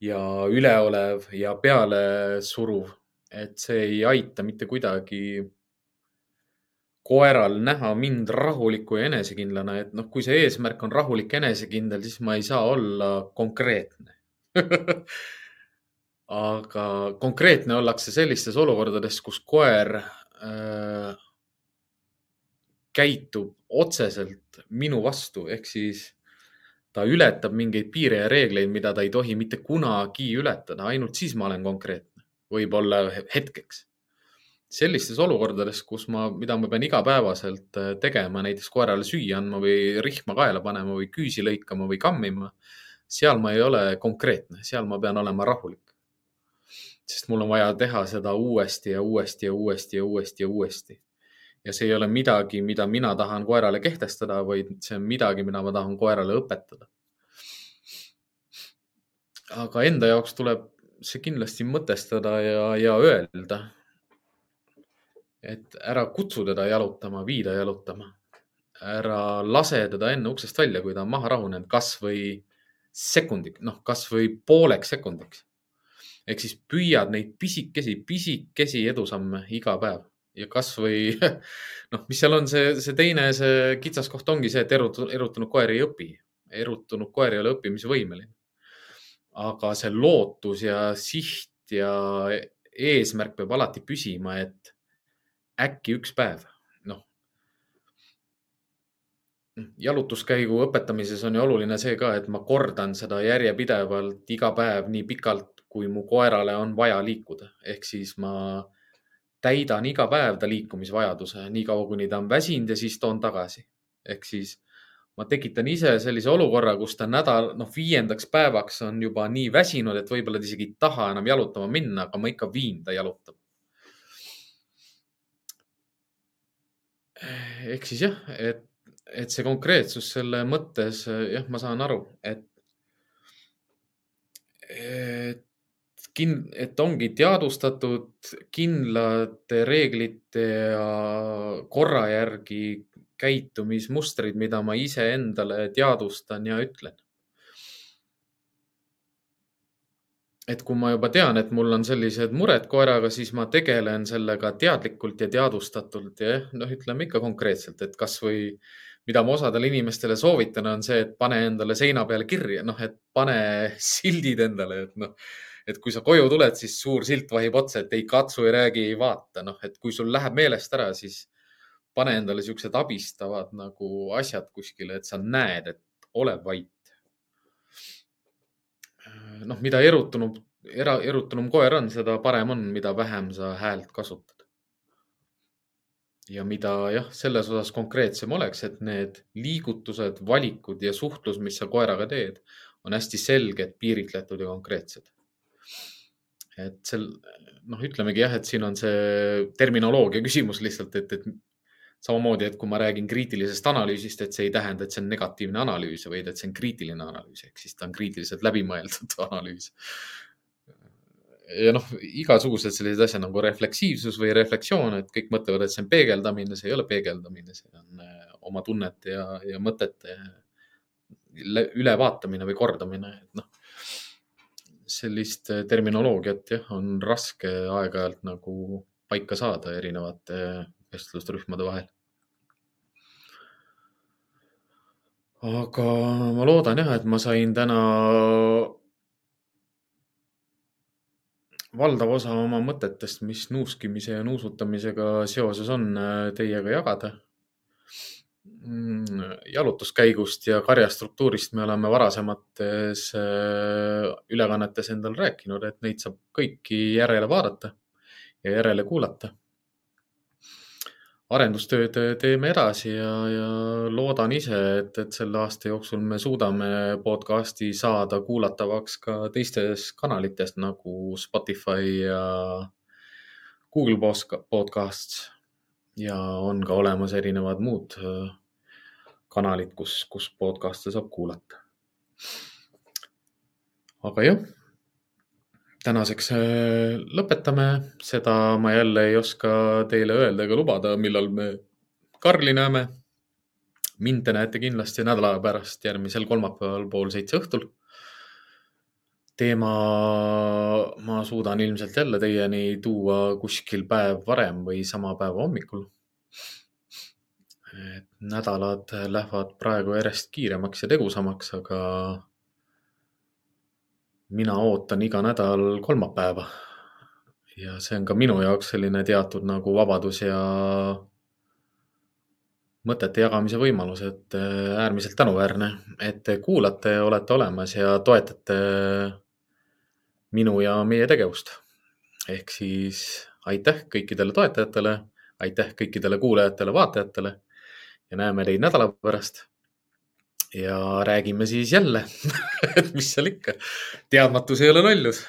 ja üleolev ja pealesuruv, et see ei aita mitte kuidagi koeral näha mind rahuliku ja enesekindlana, et noh, kui see eesmärk on rahulik, enesekindel, siis ma ei saa olla konkreetne. [laughs] Aga konkreetne ollakse sellistes olukordades, kus koer äh, käitub otseselt minu vastu, ehk siis ta ületab mingeid piire ja reegleid, mida ta ei tohi mitte kunagi ületada, ainult siis ma olen konkreetne, võib-olla hetkeks. sellistes olukordades, kus ma, mida ma pean igapäevaselt äh, tegema, näiteks koerale süüa andma või rihma kaela panema või küüsi lõikama või kammima, seal ma ei ole konkreetne, seal ma pean olema rahulik. sest mul on vaja teha seda uuesti ja uuesti ja uuesti ja uuesti ja uuesti ja see ei ole midagi, mida mina tahan koerale kehtestada, vaid see on midagi, mida ma tahan koerale õpetada. aga enda jaoks tuleb see kindlasti mõtestada ja, ja öelda, et ära kutsu teda jalutama, vii ta jalutama. ära lase teda enne uksest välja, kui ta on maha rahunenud, kasvõi sekundik, noh, kasvõi pooleks sekundiks. ehk siis püüad neid pisikesi, pisikesi edusamme iga päev ja kasvõi [laughs] noh, mis seal on see, see teine, see kitsaskoht ongi see, et erutunud, erutunud koer ei õpi. erutunud koer ei ole õppimisvõimeline. aga see lootus ja siht ja eesmärk peab alati püsima, et, äkki üks päev, noh. jalutuskäigu õpetamises on ju oluline see ka, et ma kordan seda järjepidevalt iga päev nii pikalt, kui mu koerale on vaja liikuda. ehk siis ma täidan iga päev ta liikumisvajaduse, niikaua kuni ta on väsinud ja siis toon tagasi. ehk siis ma tekitan ise sellise olukorra, kus ta nädal, noh, viiendaks päevaks on juba nii väsinud, et võib-olla ta isegi ei taha enam jalutama minna, aga ma ikka viin ta jalutama. ehk siis jah, et, et see konkreetsus selle mõttes, jah, ma saan aru, et, et kin-, et ongi teadvustatud kindlate reeglite ja korra järgi käitumismustrid, mida ma iseendale teadvustan ja ütlen. et kui ma juba tean, et mul on sellised mured koeraga, siis ma tegelen sellega teadlikult ja teadvustatult ja noh, ütleme ikka konkreetselt, et kasvõi mida ma osadele inimestele soovitan, on see, et pane endale seina peale kirja, noh, et pane [laughs] sildid endale, et noh, et kui sa koju tuled, siis suur silt vahib otsa, et ei katsu, ei räägi, ei vaata, noh, et kui sul läheb meelest ära, siis pane endale siuksed abistavad nagu asjad kuskile, et sa näed, et ole vait. noh, mida erutunum, era, erutunum koer on, seda parem on, mida vähem sa häält kasutad. ja mida jah, selles osas konkreetsem oleks, et need liigutused, valikud ja suhtlus, mis sa koeraga teed, on hästi selged, piiritletud ja konkreetsed. Et sel, noh, ütlemegi jah, et siin on see terminoloogia küsimus lihtsalt, et, et samamoodi, et kui ma räägin kriitilisest analüüsist, et see ei tähenda, et see on negatiivne analüüs, vaid et see on kriitiline analüüs, ehk siis ta on kriitiliselt läbimõeldud [laughs] analüüs. ja noh, igasugused sellised asjad nagu refleksiivsus või reflektsioon, et kõik mõtlevad, et see on peegeldamine, see ei ole peegeldamine, see on äh, oma tunnete ja, ja mõtete ülevaatamine või kordamine, et noh sellist terminoloogiat jah, on raske aeg-ajalt nagu paika saada erinevate vestlusrühmade vahel. aga ma loodan jah, et ma sain täna valdav osa oma mõtetest, mis nuuskimise ja nuusutamisega seoses on, teiega jagada. Mm, jalutuskäigust ja karjastruktuurist me oleme varasemates äh, ülekannetes endal rääkinud, et neid saab kõiki järele vaadata ja järele kuulata arendustööd teeme edasi ja, ja loodan ise, et, et selle aasta jooksul me suudame podcast'i saada kuulatavaks ka teistes kanalites nagu Spotify ja Google Podcasts. Ja on ka olemas erinevad muud äh, kanalid, kus, kus podcast'e saab kuulata. aga jah tänaseks äh, lõpetame, seda ma jälle ei oska teile öelda ega lubada, millal me Karli näeme. mind te näete kindlasti nädala pärast järgmisel kolmapäeval pool seitse õhtul. Teema ma suudan ilmselt jälle teieni tuua kuskil päev varem või sama päeva hommikul. et nädalad lähevad praegu järjest kiiremaks ja tegusamaks, aga mina ootan iga nädal kolmapäeva. ja see on ka minu jaoks selline teatud nagu vabadus ja mõtete jagamise võimalus, et äärmiselt tänuväärne, et te kuulate, olete olemas ja toetate minu ja meie tegevust. ehk siis aitäh kõikidele toetajatele, aitäh kõikidele kuulajatele-vaatajatele ja näeme teid nädala pärast. Ja räägime siis jälle [laughs] et mis seal ikka, teadmatus ei ole lollus